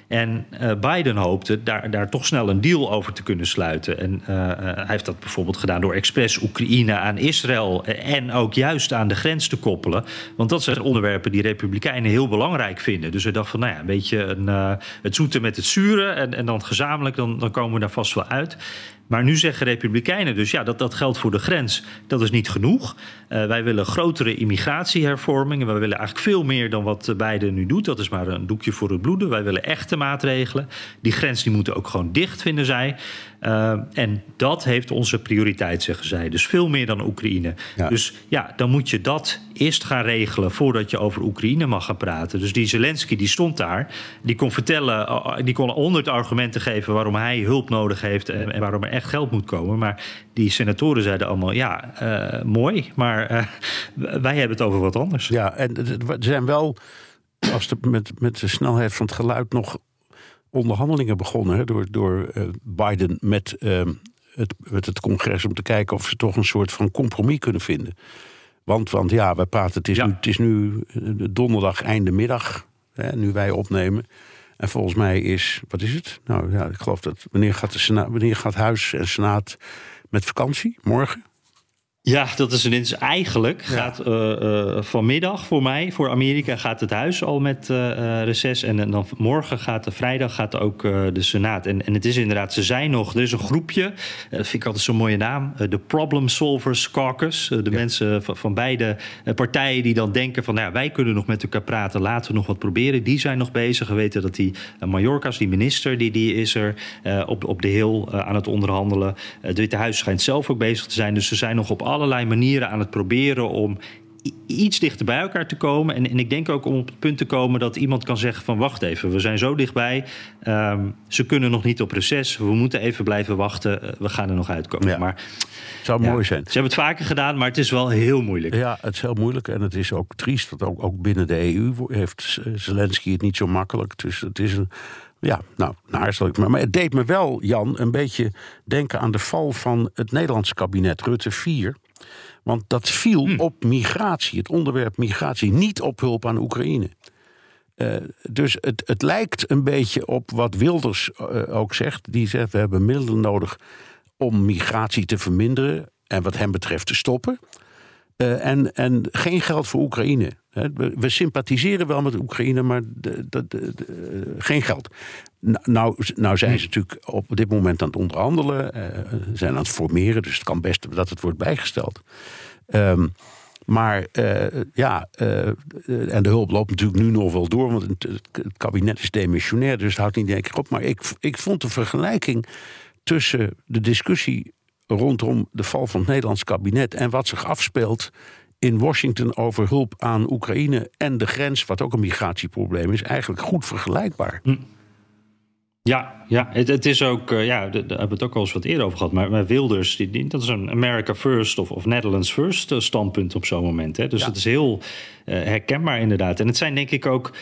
En uh, Biden hoopte daar, daar toch snel een deal over te kunnen sluiten. En uh, hij heeft dat bijvoorbeeld gedaan door expres Oekraïne aan Israël en ook juist aan de grens te koppelen. Want dat zijn onderwerpen die Republikeinen heel belangrijk vinden. Dus hij dacht van, nou ja, een beetje een, het zoete met het zure en, en dan gezamenlijk, dan, dan komen we daar vast wel uit. Maar nu zeggen Republikeinen dus ja, dat, dat geldt voor de grens. Dat is niet genoeg. Uh, wij willen grotere immigratiehervormingen. Wij willen eigenlijk veel meer dan wat Biden nu doet. Dat is maar een doekje voor het bloeden. Wij willen echte maatregelen. Die grens die moeten ook gewoon dicht, vinden zij. Uh, en dat heeft onze prioriteit, zeggen zij. Dus veel meer dan Oekraïne. Ja. Dus ja, dan moet je dat eerst gaan regelen voordat je over Oekraïne mag gaan praten. Dus die Zelensky die stond daar. Die kon vertellen, die kon honderd argumenten geven waarom hij hulp nodig heeft en, en waarom er echt geld moet komen. Maar die senatoren zeiden allemaal: ja, uh, mooi, maar uh, wij hebben het over wat anders. Ja, en er zijn wel, als de, met, met de snelheid van het geluid nog onderhandelingen begonnen hè, door, door uh, Biden met, uh, het, met het congres om te kijken of ze toch een soort van compromis kunnen vinden. Want, want ja, wij praten, het is, ja. nu, het is nu donderdag einde middag, hè, nu wij opnemen. En volgens mij is, wat is het? Nou ja, ik geloof dat, wanneer gaat, de Senaat, wanneer gaat Huis en Senaat met vakantie? Morgen? Ja, dat is, dus eigenlijk ja. gaat uh, uh, vanmiddag voor mij, voor Amerika, gaat het huis al met uh, reces. En, en, dan morgen gaat de vrijdag gaat ook de Senaat. En, en het is inderdaad, ze zijn nog, er is een groepje, dat vind ik altijd zo'n mooie naam, de Problem Solvers Caucus. de ja. mensen van, van, beide partijen die dan denken van, nou ja, wij kunnen nog met elkaar praten, laten we nog wat proberen. Die zijn nog bezig. We weten dat die Mallorca's, die minister, die, die is er op, op de Hill aan het onderhandelen. het Witte Huis schijnt zelf ook bezig te zijn. Dus ze zijn nog op allerlei manieren aan het proberen om iets dichter bij elkaar te komen. En, en, ik denk ook om op het punt te komen dat iemand kan zeggen van wacht even, we zijn zo dichtbij. Um, ze kunnen nog niet op reces. We moeten even blijven wachten. Uh, we gaan er nog uitkomen. Ja. Maar zou ja, mooi zijn. Ze hebben het vaker gedaan, maar het is wel heel moeilijk. Ja, het is heel moeilijk. En het is ook triest. Want ook, ook binnen de EU heeft Zelensky het niet zo makkelijk. Dus het is een. Ja, nou, naarselijk. Maar, maar het deed me wel, Jan, een beetje denken aan de val van het Nederlandse kabinet Rutte 4. Want dat viel hm. op migratie, het onderwerp migratie, niet op hulp aan Oekraïne. Uh, dus het, het lijkt een beetje op wat Wilders uh, ook zegt. Die zegt: we hebben middelen nodig om migratie te verminderen en wat hem betreft te stoppen. Uh, en, en geen geld voor Oekraïne. We, sympathiseren wel met Oekraïne, maar de, de, de, geen geld. Nou, nou zijn ze natuurlijk op dit moment aan het onderhandelen, uh, zijn aan het formeren, dus het kan best dat het wordt bijgesteld. Um, maar uh, ja, uh, en de hulp loopt natuurlijk nu nog wel door, want het, het kabinet is demissionair, dus het houdt niet denk ik op. Maar ik, ik vond de vergelijking tussen de discussie rondom de val van het Nederlands kabinet en wat zich afspeelt in Washington over hulp aan Oekraïne en de grens, wat ook een migratieprobleem is, eigenlijk goed vergelijkbaar. Hm. Ja, ja het, het, is ook, uh, ja, daar hebben we het ook al eens wat eerder over gehad. Maar, maar Wilders, die, die, dat is een America First of, of Netherlands First uh, standpunt op zo'n moment. Hè. Dus ja. het is heel uh, herkenbaar inderdaad. En het zijn denk ik ook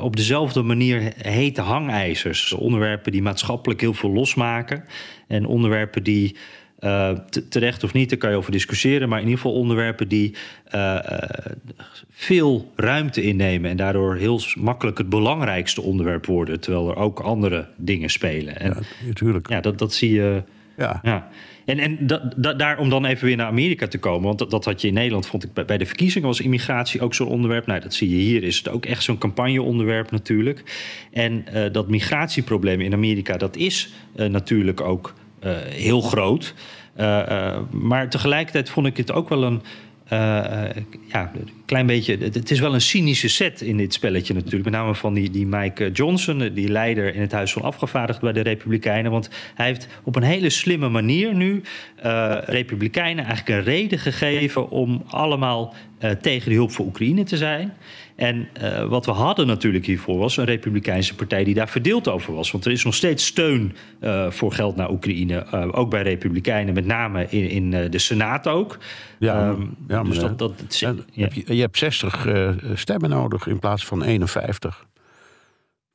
op dezelfde manier hete hangijzers. Onderwerpen die maatschappelijk heel veel losmaken. En onderwerpen die uh, terecht of niet, daar kan je over discussiëren. Maar in ieder geval onderwerpen die uh, uh, veel ruimte innemen. En daardoor heel makkelijk het belangrijkste onderwerp worden. Terwijl er ook andere dingen spelen. En, ja, natuurlijk. Ja, dat, dat zie je. Ja. ja. En, en da, da, daar om dan even weer naar Amerika te komen. Want dat, dat had je in Nederland, vond ik bij, bij de verkiezingen was immigratie ook zo'n onderwerp. Nou, dat zie je hier, is het ook echt zo'n campagneonderwerp natuurlijk. En dat migratieprobleem in Amerika, dat is natuurlijk ook heel groot. Uh, uh, maar tegelijkertijd vond ik het ook wel een. ja, klein beetje. Het is wel een cynische set in dit spelletje natuurlijk. Met name van die, die Mike Johnson, die leider in het Huis van Afgevaardigden bij de Republikeinen. Want hij heeft op een hele slimme manier nu Republikeinen eigenlijk een reden gegeven om allemaal tegen de hulp voor Oekraïne te zijn. En uh, wat we hadden natuurlijk hiervoor was een Republikeinse partij die daar verdeeld over was. Want er is nog steeds steun uh, voor geld naar Oekraïne, uh, ook bij Republikeinen, met name in, in de Senaat ook. Ja, um, ja dus dat, dat, ja. je, je, hebt 60 stemmen nodig in plaats van 51.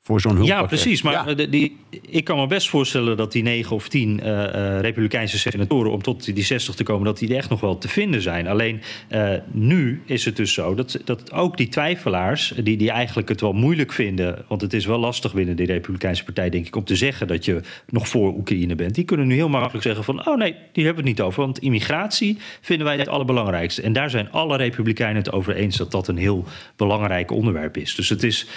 Voor zo'n. Ja, precies. Maar Ja. de- die, ik kan me best voorstellen dat die negen of tien eh, eh, Republikeinse senatoren... om tot die 60 te komen, dat die er echt nog wel te vinden zijn. Alleen eh, nu is het dus zo dat, dat ook die twijfelaars... Die, die eigenlijk het wel moeilijk vinden... want het is wel lastig binnen de Republikeinse partij, denk ik... om te zeggen dat je nog voor Oekraïne bent. Die kunnen nu heel makkelijk zeggen van... oh nee, die hebben we het niet over. Want immigratie vinden wij het allerbelangrijkste. En daar zijn alle Republikeinen het over eens... dat dat een heel belangrijk onderwerp is. Dus het is...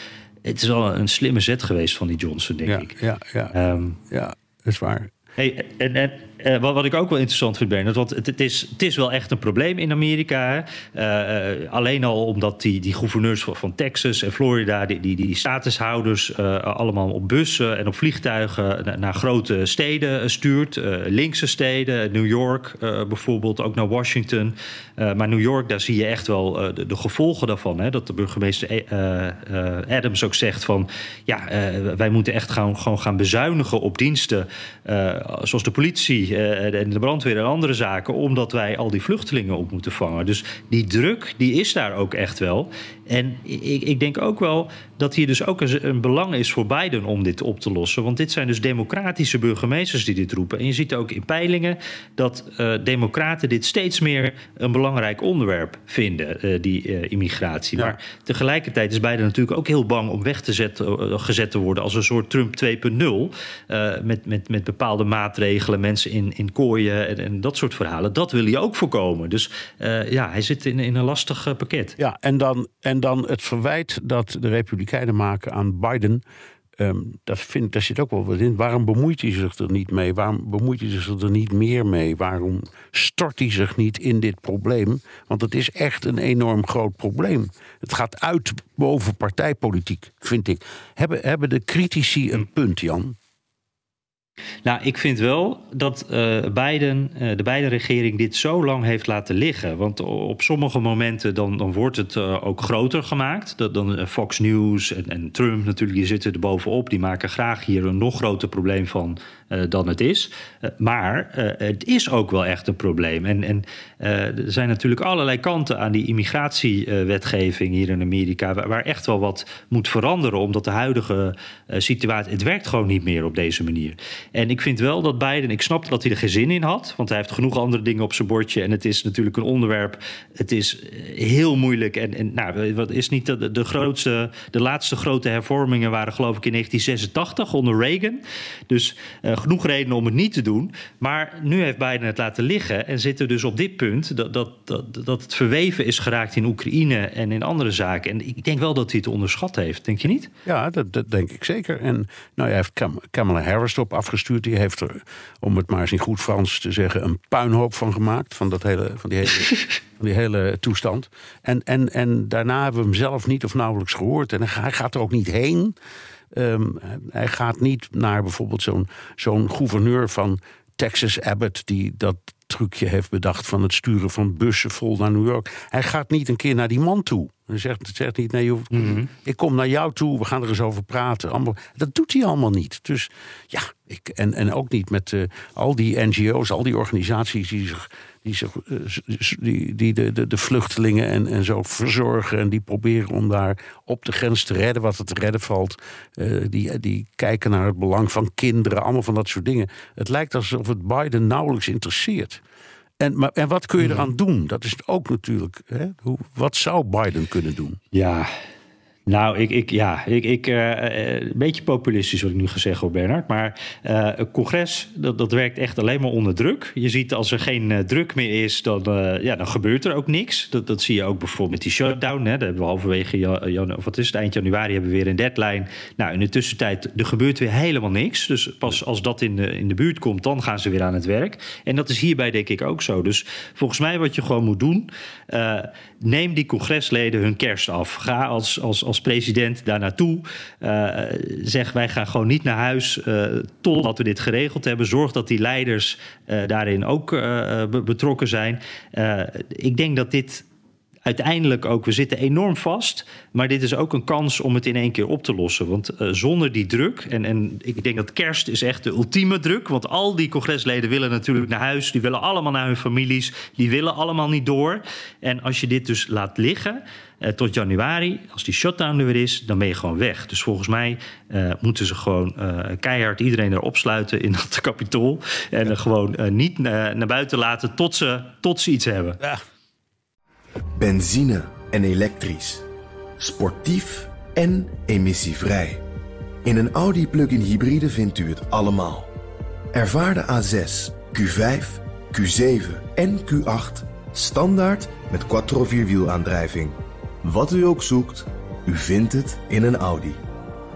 Het is wel een slimme zet geweest van die Johnson, denk ja, ik. ja, ja, Ehm, ja, dat is waar. hey, en, en eh, wat, wat ik ook wel interessant vind, Bernard, want het, het, is, het is wel echt een probleem in Amerika. Eh, eh, alleen al omdat die, die gouverneurs van, Texas en Florida, die, die, die statushouders, allemaal op bussen en op vliegtuigen na- naar grote steden stuurt. Linkse steden, New York bijvoorbeeld, ook naar Washington. Maar New York, daar zie je echt wel de, de gevolgen daarvan. Hè? Dat de burgemeester Adams ook zegt van... ja, wij moeten echt gaan, gewoon gaan bezuinigen op diensten... zoals de politie eh, en de brandweer en andere zaken... omdat wij al die vluchtelingen op moeten vangen. Dus die druk, die is daar ook echt wel. En ik, ik denk ook wel dat hier dus ook een, een belang is voor Biden om dit op te lossen. Want dit zijn dus democratische burgemeesters die dit roepen. En je ziet ook in peilingen dat eh, democraten dit steeds meer een belangrijk onderwerp vinden, eh, die eh, immigratie. Ja. Maar tegelijkertijd is Biden natuurlijk ook heel bang om weg te zetten, gezet te worden als een soort Trump 2.0. eh, met, met, met bepaalde maatregelen, mensen in, in kooien en, en dat soort verhalen. Dat wil hij ook voorkomen. Dus ja, hij zit in, in een lastig pakket. Ja, en dan, en dan het verwijt dat de Republikeinen maken aan Biden. ehm, dat vind, daar zit ook wel wat in. Waarom bemoeit hij zich er niet mee? Waarom bemoeit hij zich er niet meer mee? Waarom stort hij zich niet in dit probleem? Want het is echt een enorm groot probleem. Het gaat uit boven partijpolitiek, vind ik. Hebben, hebben de critici een punt, Jan? Nou, ik vind wel dat eh Biden, eh, de Biden-regering dit zo lang heeft laten liggen. Want op sommige momenten dan, dan wordt het eh, ook groter gemaakt. Dat, dan Fox News en, en Trump natuurlijk, die zitten er bovenop. Die maken graag hier een nog groter probleem van dan het is. Maar het is ook wel echt een probleem. En, en er zijn natuurlijk allerlei kanten aan die immigratiewetgeving hier in Amerika... Waar, waar echt wel wat moet veranderen, omdat de huidige situatie... het werkt gewoon niet meer op deze manier. En ik vind wel dat Biden, ik snap dat hij er geen zin in had, want hij heeft genoeg andere dingen op zijn bordje. En het is natuurlijk een onderwerp, het is eh, heel moeilijk. En, en nou, wat is niet de, de grootste, de laatste grote hervormingen waren geloof ik in 1986 onder Reagan. Dus eh, genoeg redenen om het niet te doen. Maar nu heeft Biden het laten liggen en zitten dus op dit punt dat, dat, dat, dat het verweven is geraakt in Oekraïne en in andere zaken. En ik denk wel dat hij het onderschat heeft, denk je niet? Ja, dat, dat denk ik zeker. En nou, hij heeft Kam- Kamala Harris erop afgestuurd. Die heeft er, om het maar eens in goed Frans te zeggen, een puinhoop van gemaakt. Van, dat hele, van, die, hele, (laughs) van die hele toestand. En, en, en daarna hebben we hem zelf niet of nauwelijks gehoord. En hij gaat er ook niet heen. Ehm, hij gaat niet naar bijvoorbeeld zo'n zo'n gouverneur van Texas Abbott... die dat trucje heeft bedacht van het sturen van bussen vol naar New York. Hij gaat niet een keer naar die man toe. Hij zegt, zegt niet, nee, je hoeft- ik kom naar jou toe, we gaan er eens over praten. Allemaal, dat doet hij allemaal niet. Dus ja, ik, en, en ook niet met eh, al die NGO's, al die organisaties die zich, die, zich, eh, die, die de, de, de vluchtelingen en, en zo verzorgen. En die proberen om daar op de grens te redden wat er te redden valt. Eh, die, die kijken naar het belang van kinderen, allemaal van dat soort dingen. Het lijkt alsof het Biden nauwelijks interesseert. En, maar, en wat kun je eraan doen? Dat is ook natuurlijk. Hè? Hoe, wat zou Biden kunnen doen? Ja, nou, ik, ik, ja, ik, ik, eh, eh, een beetje populistisch wat ik nu ga zeggen, hoor, Bernard. Maar eh het congres, dat, dat werkt echt alleen maar onder druk. Je ziet als er geen eh, druk meer is, dan, ja, dan gebeurt er ook niks. Dat, dat zie je ook bijvoorbeeld met die shutdown. Hè. Dat hebben we halverwege ja- janu- of wat is het, eind januari hebben we weer een deadline. Nou, in de tussentijd, er gebeurt weer helemaal niks. Dus pas als dat in de, in de buurt komt, dan gaan ze weer aan het werk. En dat is hierbij denk ik ook zo. Dus volgens mij wat je gewoon moet doen... neem die congresleden hun kerst af. Ga als, als, als president daar naartoe. Eh, zeg, wij gaan gewoon niet naar huis eh, totdat we dit geregeld hebben. Zorg dat die leiders eh, daarin ook be- betrokken zijn. Ik denk dat dit uiteindelijk ook, we zitten enorm vast. Maar dit is ook een kans om het in één keer op te lossen. Want eh, zonder die druk, en, en ik denk dat kerst is echt de ultieme druk. Want al die congresleden willen natuurlijk naar huis. Die willen allemaal naar hun families. Die willen allemaal niet door. En als je dit dus laat liggen. Uh, tot januari, als die shutdown er weer is, dan ben je gewoon weg. Dus volgens mij uh, moeten ze gewoon keihard iedereen erop sluiten in dat kapitool. En ja. gewoon niet naar buiten laten tot ze, tot ze iets hebben. Ja. Benzine en elektrisch. Sportief en emissievrij. In een Audi plug-in hybride vindt u het allemaal. Ervaar de A6, Q5, Q7 en Q8 standaard met quattro vierwielaandrijving. Wat u ook zoekt, u vindt het in een Audi.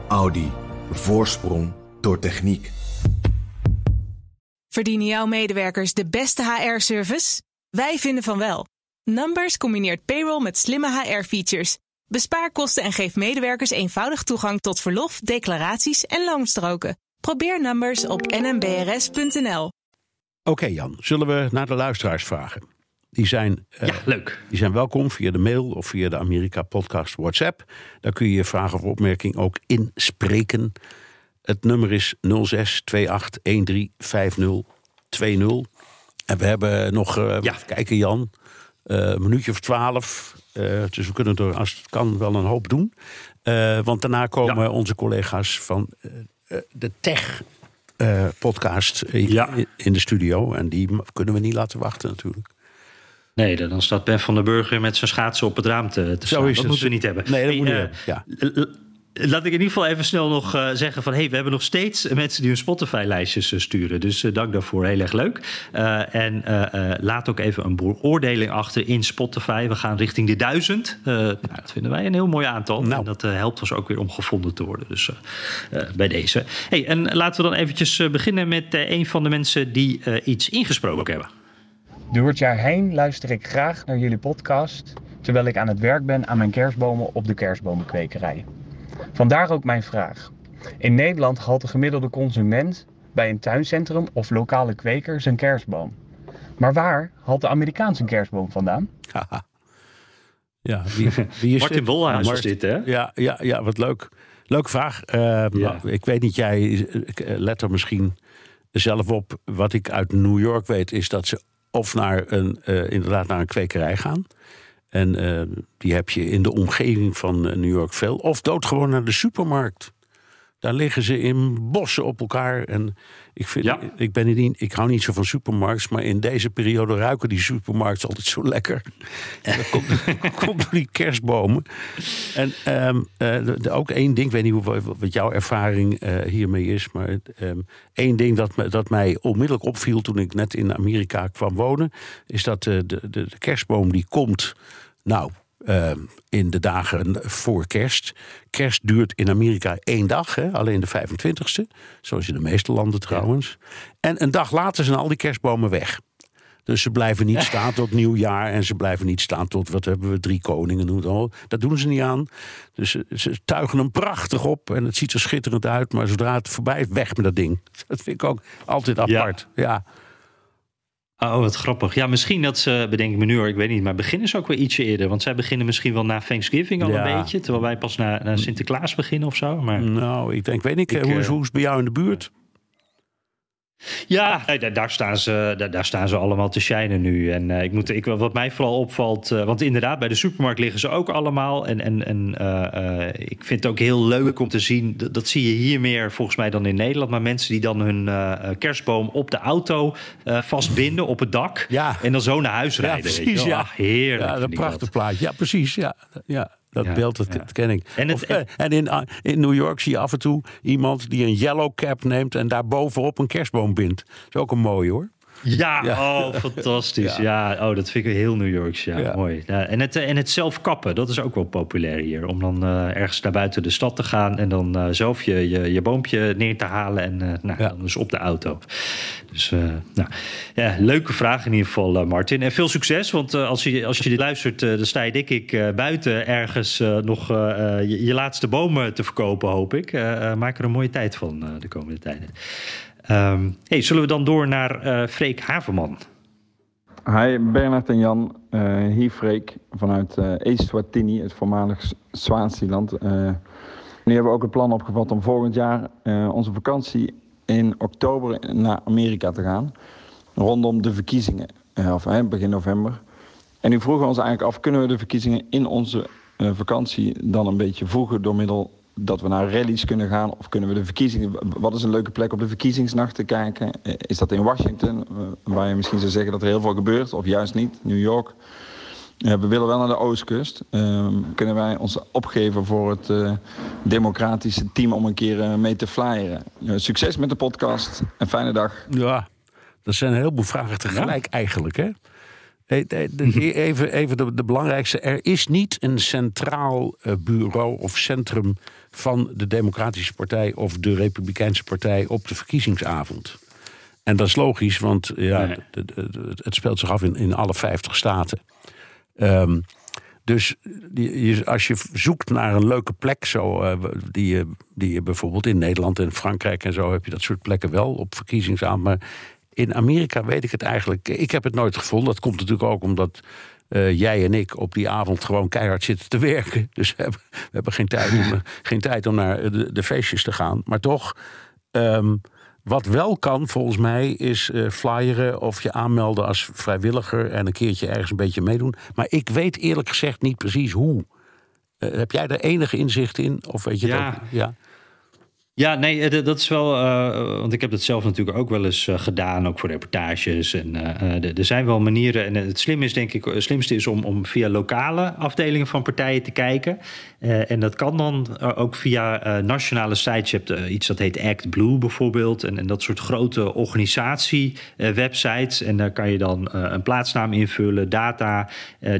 Audi. Voorsprong door techniek. Verdienen jouw medewerkers de beste HR-service? Wij vinden van wel. Numbers combineert payroll met slimme HR-features. Bespaar kosten en geef medewerkers eenvoudig toegang tot verlof, declaraties en loonstroken. Probeer Numbers op nmbrs.nl. Oké okay, Jan, zullen we naar de luisteraars vragen? Die zijn, uh, ja, leuk. Die zijn welkom via de mail of via de Amerika Podcast WhatsApp. Daar kun je je vragen of opmerking ook inspreken. Het nummer is 06 28 13 50 20. En we hebben nog, uh, ja. kijken Jan, een minuutje of twaalf. dus we kunnen er als het kan wel een hoop doen. want daarna komen ja. onze collega's van de Tech podcast ja. in de studio. En die kunnen we niet laten wachten natuurlijk. Nee, dan staat Ben van der Burger met zijn schaatsen op het raam te, te staan. Dat het. moeten we niet hebben. Nee, dat hey, moet niet hebben. Ja. Laat ik in ieder geval even snel nog uh, zeggen van... hey, we hebben nog steeds mensen die hun Spotify-lijstjes uh, sturen. Dus uh, dank daarvoor, heel erg leuk. en laat ook even een beoordeling achter in Spotify. We gaan richting de duizend. nou, dat vinden wij een heel mooi aantal. Nou. En dat helpt ons ook weer om gevonden te worden. Dus bij deze. Hey, en laten we dan eventjes beginnen met een van de mensen... die iets ingesproken hebben. Door het jaar heen luister ik graag naar jullie podcast... terwijl ik aan het werk ben aan mijn kerstbomen op de kerstbomenkwekerij. Vandaar ook mijn vraag. In Nederland haalt de gemiddelde consument bij een tuincentrum of lokale kweker zijn kerstboom. Maar waar haalt de Amerikaan zijn kerstboom vandaan? Ja, wie, (laughs) wie is Martin dit? Bolhuis Ja, is dit, hè? Ja, ja, ja wat leuk. Leuke vraag. Uh, Ja. Ik weet niet, jij eh, let er misschien zelf op. Wat ik uit New York weet, is dat ze of naar een, uh, inderdaad naar een kwekerij gaan. En uh, die heb je in de omgeving van New York veel. Of doodgewoon naar de supermarkt. Daar liggen ze in bossen op elkaar. En ik, vind, Ja. ik, ben niet, ik hou niet zo van supermarkts, maar in deze periode ruiken die supermarkts altijd zo lekker. En dat komt, (laughs) komt door die kerstbomen. En ehm, eh, de- ook één ding, ik weet niet hoe, wat jouw ervaring eh, hiermee is, maar ehm, één ding dat, me, dat mij onmiddellijk opviel toen ik net in Amerika kwam wonen, is dat eh, de, de, de kerstboom die komt, nou, ehm, in de dagen voor kerst. Kerst duurt in Amerika één dag, hè, alleen de 25ste. Zoals in de meeste landen trouwens. En een dag later zijn al die kerstbomen weg. Dus ze blijven niet staan tot nieuwjaar. En ze blijven niet staan tot, wat hebben we, drie koningen. hoe. Dat doen ze niet aan. Dus ze, ze tuigen hem prachtig op. En het ziet er schitterend uit. Maar zodra het voorbij is, weg met dat ding. (laughs) Dat vind ik ook altijd apart. Ja, Oh, wat grappig. Ja, misschien dat ze, bedenk ik me nu hoor, ik weet niet, maar beginnen ze ook weer ietsje eerder? Want zij beginnen misschien wel na Thanksgiving al Ja. een beetje, terwijl wij pas na, na Sinterklaas beginnen of zo. Maar nou, ik denk, weet niet, Ik, hoe, is, eh, hoe is het bij jou in de buurt? ja, nee, daar, staan ze, daar, daar staan ze allemaal te shinen nu. En eh, ik moet, ik, wat mij vooral opvalt, eh, want inderdaad, bij de supermarkt liggen ze ook allemaal. En, en, en eh, ik vind het ook heel leuk om te zien, dat, dat zie je hier meer volgens mij dan in Nederland, maar mensen die dan hun kerstboom op de auto vastbinden op het dak. Ja. En dan zo naar huis Ja, rijden. weet je precies. Ja, Ach, heerlijk. Ja, ik prachtig plaatje. Ja, precies. Ja, ja dat Ja, beeld, dat, ja. ken ik. En het- Of, eh, en in, ah, in New York zie je af en toe iemand die een yellow cap neemt... en daar bovenop een kerstboom bindt. Dat is ook een mooie, hoor. Ja, Ja. oh, fantastisch. (laughs) Ja. Ja. oh, dat vind ik heel New Yorks. Ja, Ja. mooi. En, het, eh, en het zelf kappen, dat is ook wel populair hier. Om dan eh, ergens naar buiten de stad te gaan en dan eh, zelf je, je, je boompje neer te halen en nou, dan dus op de auto. Dus nou, ja, leuke vraag in ieder geval, Martin. En veel succes, want als, je, als je dit luistert, dan sta je denk ik buiten ergens nog je, je laatste bomen te verkopen, hoop ik. Maak er een mooie tijd van de komende tijden. Ehm, hey, zullen we dan door naar eh Freek Haverman? Hi Bernard en Jan, uh, hier Freek vanuit uh, Eswatini, het voormalig Swaziland. Uh, nu hebben we ook het plan opgevat om volgend jaar onze vakantie in oktober naar Amerika te gaan. Rondom de verkiezingen, of begin november. En nu vroegen we ons eigenlijk af, kunnen we de verkiezingen in onze vakantie dan een beetje voegen door middel dat we naar rallies kunnen gaan? Of kunnen we de verkiezingen... Wat is een leuke plek op de verkiezingsnacht te kijken? Eh, is dat in Washington, eh, waar je misschien zou zeggen dat er heel veel gebeurt? Of juist niet, New York? Uh, we willen wel naar de oostkust. Uh, kunnen wij ons opgeven voor het uh, democratische team om een keer mee te flyeren? succes met de podcast en fijne dag. Ja, dat zijn een heleboel vragen tegelijk eigenlijk, hè? (laughs) Even, even de, de, belangrijkste. Er is niet een centraal bureau of centrum van de Democratische Partij of de Republikeinse Partij op de verkiezingsavond. En dat is logisch, want ja, het speelt zich af in, in alle 50 staten. Um, dus als je zoekt naar een leuke plek, zo, uh, die, je, die je bijvoorbeeld in Nederland en Frankrijk en zo heb je dat soort plekken wel op verkiezingsavond. Maar in Amerika weet ik het eigenlijk. Ik heb het nooit gevonden. Dat komt natuurlijk ook omdat uh, jij en ik op die avond gewoon keihard zitten te werken. (laughs) Dus we hebben, we hebben geen, tijd om, (laughs) geen tijd om naar de, de feestjes te gaan. Maar toch, um, wat wel kan volgens mij is uh, flyeren of je aanmelden als vrijwilliger en een keertje ergens een beetje meedoen. Maar ik weet eerlijk gezegd niet precies hoe. Uh, heb jij er enige inzicht in? Of weet je ja. dat? Ja. Ja, nee, eh, dat is wel. Uh, want ik heb dat zelf natuurlijk ook wel eens uh, gedaan, ook voor reportages. En er zijn wel manieren. En het slim is, denk ik, het slimste is om, om via lokale afdelingen van partijen te kijken. en dat kan dan ook via nationale sites. Je hebt iets dat heet Act Blue bijvoorbeeld. En, en dat soort grote organisatie-websites. en daar kan je dan een plaatsnaam invullen, data,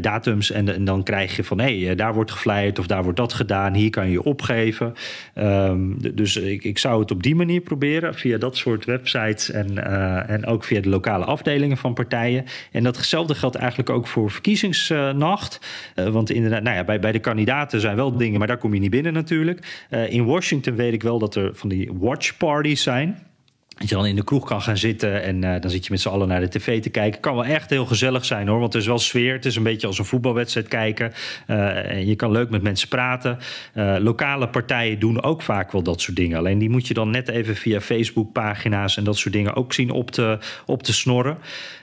datums. En, en, dan krijg je van hé, hey, daar wordt geflyerd of daar wordt dat gedaan. Hier kan je je opgeven. Um, dus ik, ik zou het op die manier proberen, via dat soort websites en, uh, en ook via de lokale afdelingen van partijen. En datzelfde geldt eigenlijk ook voor verkiezingsnacht. Uh, want inderdaad, nou ja, bij, bij de kandidaten zijn wel dingen, maar daar kom je niet binnen natuurlijk. Uh, in Washington weet ik wel dat er van die watch parties zijn. Dat je dan in de kroeg kan gaan zitten en uh, dan zit je met z'n allen naar de tv te kijken. Kan wel echt heel gezellig zijn hoor, want er is wel sfeer. Het is een beetje als een voetbalwedstrijd kijken. Uh, en je kan leuk met mensen praten. Uh, lokale partijen doen ook vaak wel dat soort dingen. Alleen die moet je dan net even via Facebook-pagina's en dat soort dingen ook zien op te, op te snorren.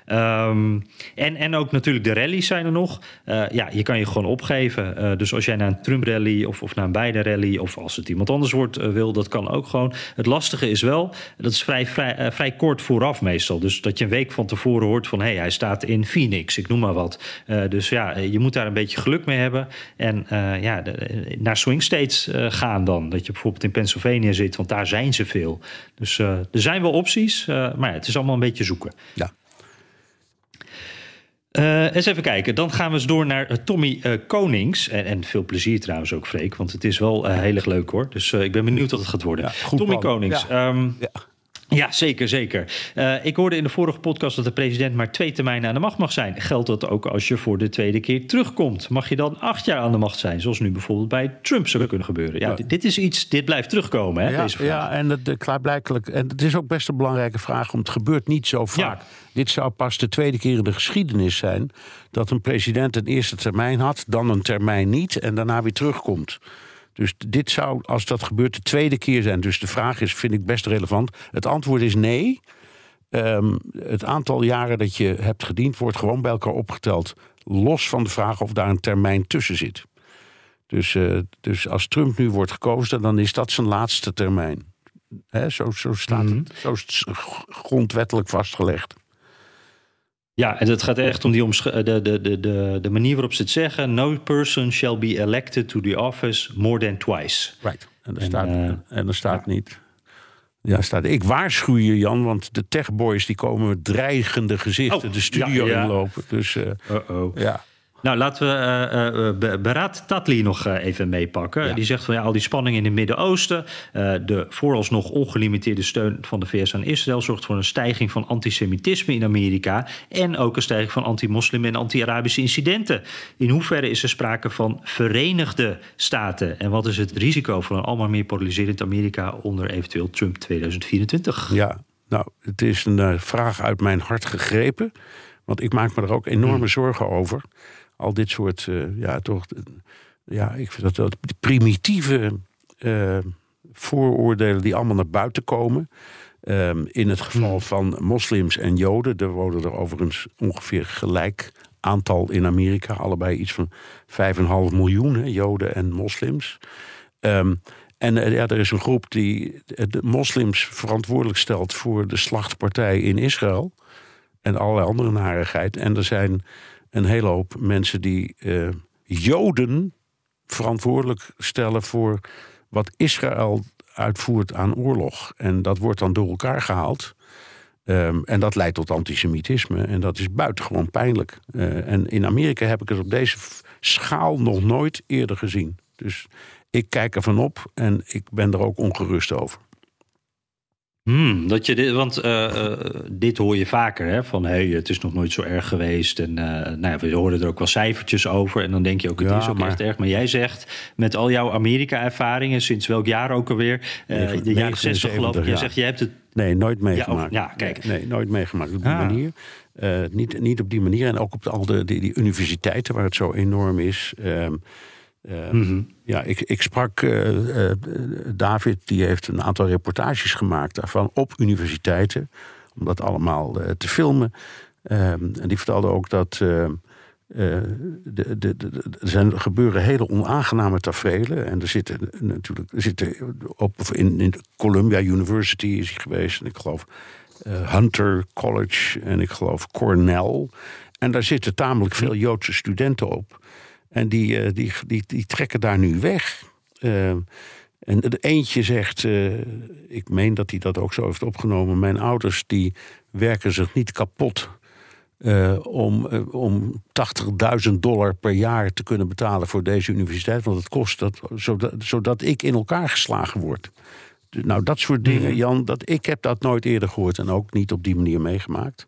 Um, en, en ook natuurlijk de rallies zijn er nog. Ja, je kan je gewoon opgeven. Dus als jij naar een Trump-rally of, of naar een Biden-rally... of als het iemand anders wordt wil, dat kan ook gewoon. Het lastige is wel, dat is vrij, vrij, vrij kort vooraf meestal. Dus dat je een week van tevoren hoort van... hé, hey, hij staat in Phoenix, ik noem maar wat. dus ja, je moet daar een beetje geluk mee hebben. En ja, de, naar swing states gaan dan. Dat je bijvoorbeeld in Pennsylvania zit, want daar zijn ze veel. Dus er zijn wel opties, maar ja, het is allemaal een beetje zoeken. Ja. Uh, eens even kijken. Dan gaan we eens door naar uh, Tommy uh, Konings. En, en, veel plezier trouwens ook, Freek. Want het is wel heel erg leuk hoor. Dus ik ben benieuwd wat het gaat worden. Ja, Tommy plan. Konings. Ja. Um, ja. Ja, zeker, zeker. Uh, ik hoorde in de vorige podcast dat de president maar twee termijnen aan de macht mag zijn. Geldt dat ook als je voor de tweede keer terugkomt? Mag je dan acht jaar aan de macht zijn? Zoals nu bijvoorbeeld bij Trump zou kunnen gebeuren. Ja. Dit is iets, dit blijft terugkomen, hè, ja, deze vraag. Ja, en het, klaarblijkelijk, en het is ook best een belangrijke vraag, want het gebeurt niet zo vaak. Ja. Dit zou pas de tweede keer in de geschiedenis zijn dat een president een eerste termijn had, dan een termijn niet en daarna weer terugkomt. Dus dit zou, als dat gebeurt, de tweede keer zijn. Dus de vraag is, vind ik best relevant. Het antwoord is nee. Um, het aantal jaren dat je hebt gediend wordt gewoon bij elkaar opgeteld. Los van de vraag of daar een termijn tussen zit. Dus, uh, dus als Trump nu wordt gekozen, dan is dat zijn laatste termijn. He, zo, zo staat mm-hmm. het. Zo is het grondwettelijk vastgelegd. Ja, en het gaat echt om die de, de, de, de, de manier waarop ze het zeggen. No person shall be elected to the office more than twice. Right. En er staat, uh, en er staat ja. niet. Ja, staat. Ik waarschuw je, Jan, want de techboys die komen met dreigende gezichten oh, de studio ja, ja. inlopen. Dus uh, Uh-oh. ja. Nou, laten we uh, uh, Berat Tatli nog uh, even meepakken. Ja. Die zegt van ja, al die spanning in het Midden-Oosten, de vooralsnog ongelimiteerde steun van de VS aan Israël zorgt voor een stijging van antisemitisme in Amerika en ook een stijging van anti-moslim en anti-Arabische incidenten. In hoeverre is er sprake van verenigde staten en wat is het risico van een allemaal meer polariserend Amerika onder eventueel Trump 2024? Ja, nou, het is een vraag uit mijn hart gegrepen. Want ik maak me er ook enorme zorgen over. Al dit soort, eh, ja, toch. Ja, ik vind dat, dat primitieve eh, vooroordelen die allemaal naar buiten komen. Ehm, in het geval van moslims en joden, er wonen er overigens ongeveer gelijk aantal in Amerika. Allebei iets van 5,5 miljoen hè, joden en moslims. Ehm, en eh, ja, er is een groep die de moslims verantwoordelijk stelt voor de slachtpartij in Israël. En allerlei andere narigheid. En er zijn een hele hoop mensen die eh, Joden verantwoordelijk stellen voor wat Israël uitvoert aan oorlog. En dat wordt dan door elkaar gehaald. Ehm, en dat leidt tot antisemitisme. En dat is buitengewoon pijnlijk. Eh, en in Amerika heb ik het op deze schaal nog nooit eerder gezien. Dus ik kijk ervan op en ik ben er ook ongerust over. Hmm, dat je dit, want eh, eh, dit hoor je vaker, hè? Van hey, het is nog nooit zo erg geweest. En eh, nou ja, we horen er ook wel cijfertjes over. En dan denk je ook, het Ja, is ook maar- echt erg. Maar jij zegt, met al jouw Amerika-ervaringen, sinds welk jaar ook alweer? De jaren 60 geloof ik. 79 Je jaar. zegt, je hebt het. Nee, nooit meegemaakt. oh, ja, kijk. Nee, nooit meegemaakt op die Ah. manier. Niet, niet op die manier. En ook op de, al de, die, die universiteiten waar het zo enorm is. Ehm, Mhm. Ja, ik, ik sprak eh, eh, David, die heeft een aantal reportages gemaakt daarvan op universiteiten. Om dat allemaal eh, te filmen. Ehm, en die vertelde ook dat. ehm, eh, er zijn, gebeuren hele onaangename tafereelen. En er zitten natuurlijk er zitten op, of in, in Columbia University is hij geweest. En ik geloof Hunter College en ik geloof Cornell. En daar zitten tamelijk veel Joodse studenten op. En die, eh, die, die, die trekken daar nu weg. Eh, en de eentje zegt, eh, ik meen dat hij dat ook zo heeft opgenomen. Mijn ouders die werken zich niet kapot eh, om, om 80.000 dollar per jaar te kunnen betalen voor deze universiteit. Want het kost dat, zodat, zodat ik in elkaar geslagen word. Nou, dat soort dingen, Jan, dat, ik heb dat nooit eerder gehoord en ook niet op die manier meegemaakt.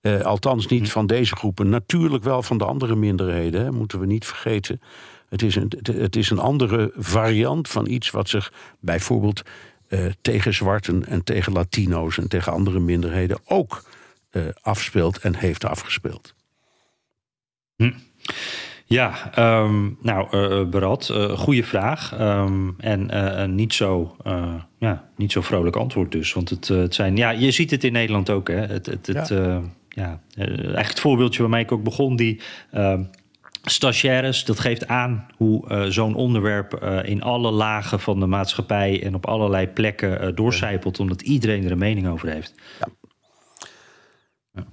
Eh, althans niet van deze groepen. Natuurlijk wel van de andere minderheden, hè, moeten we niet vergeten. Het is, een, het- is een andere variant van iets wat zich bijvoorbeeld eh, tegen zwarten en tegen Latino's en tegen andere minderheden ook eh, afspeelt en heeft afgespeeld. Ja, ehm, nou, eh Berat, eh goede vraag. Ehm, en een niet, zo, ja, niet zo vrolijk antwoord dus. Want het, het zijn, ja, je ziet het in Nederland ook. Hè? Het, het, het, Ja. Ja. eh, eigenlijk het voorbeeldje waarmee ik ook begon, die ehm, stagiaires, dat geeft aan hoe eh, zo'n onderwerp eh, in alle lagen van de maatschappij en op allerlei plekken eh doorcijpelt, omdat iedereen er een mening over heeft. Ja. Ja.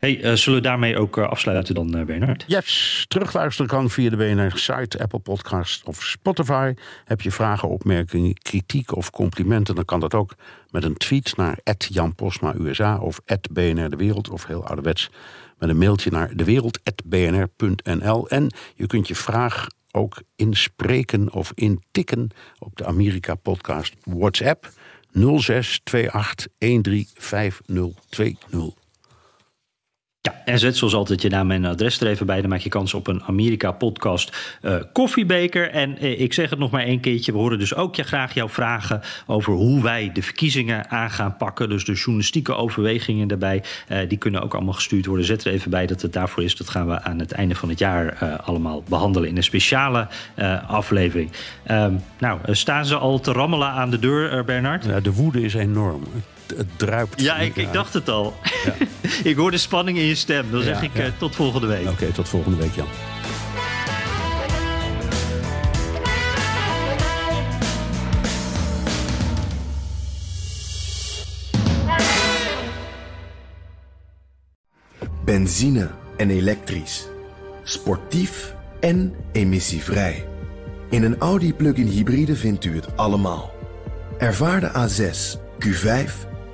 Hey, eh, zullen we daarmee ook eh, afsluiten dan, eh, Bernard? Yes, terugluisteren kan via de BNR-site, Apple Podcast of Spotify. Heb je vragen, opmerkingen, kritiek of complimenten... dan kan dat ook met een tweet naar Jan Posma USA of BNR De Wereld... of heel ouderwets met een mailtje naar dewereld.bnr.nl. En je kunt je vraag ook inspreken of intikken op de Amerika-podcast WhatsApp 0628 135020. Ja, en zet zoals altijd je naam en adres er even bij. Dan maak je kans op een Amerika-podcast eh, koffiebeker. En eh, ik zeg het nog maar één keertje. We horen dus ook ja, graag jouw vragen over hoe wij de verkiezingen aan gaan pakken. Dus de journalistieke overwegingen daarbij. eh, die kunnen ook allemaal gestuurd worden. Zet er even bij dat het daarvoor is. Dat gaan we aan het einde van het jaar allemaal behandelen in een speciale aflevering. Ehm, nou, staan ze al te rammelen aan de deur, Bernard? Ja, de woede is enorm. Het, druipt. Ja, ik, ik dacht het al. (laughs) ik hoor de spanning in je stem. Dan zeg Ja, ik ja. eh, tot volgende week. Oké, tot volgende week, Jan. Benzine en elektrisch. Sportief en emissievrij. In een Audi plug-in hybride vindt u het allemaal. Ervaar de A6, Q5,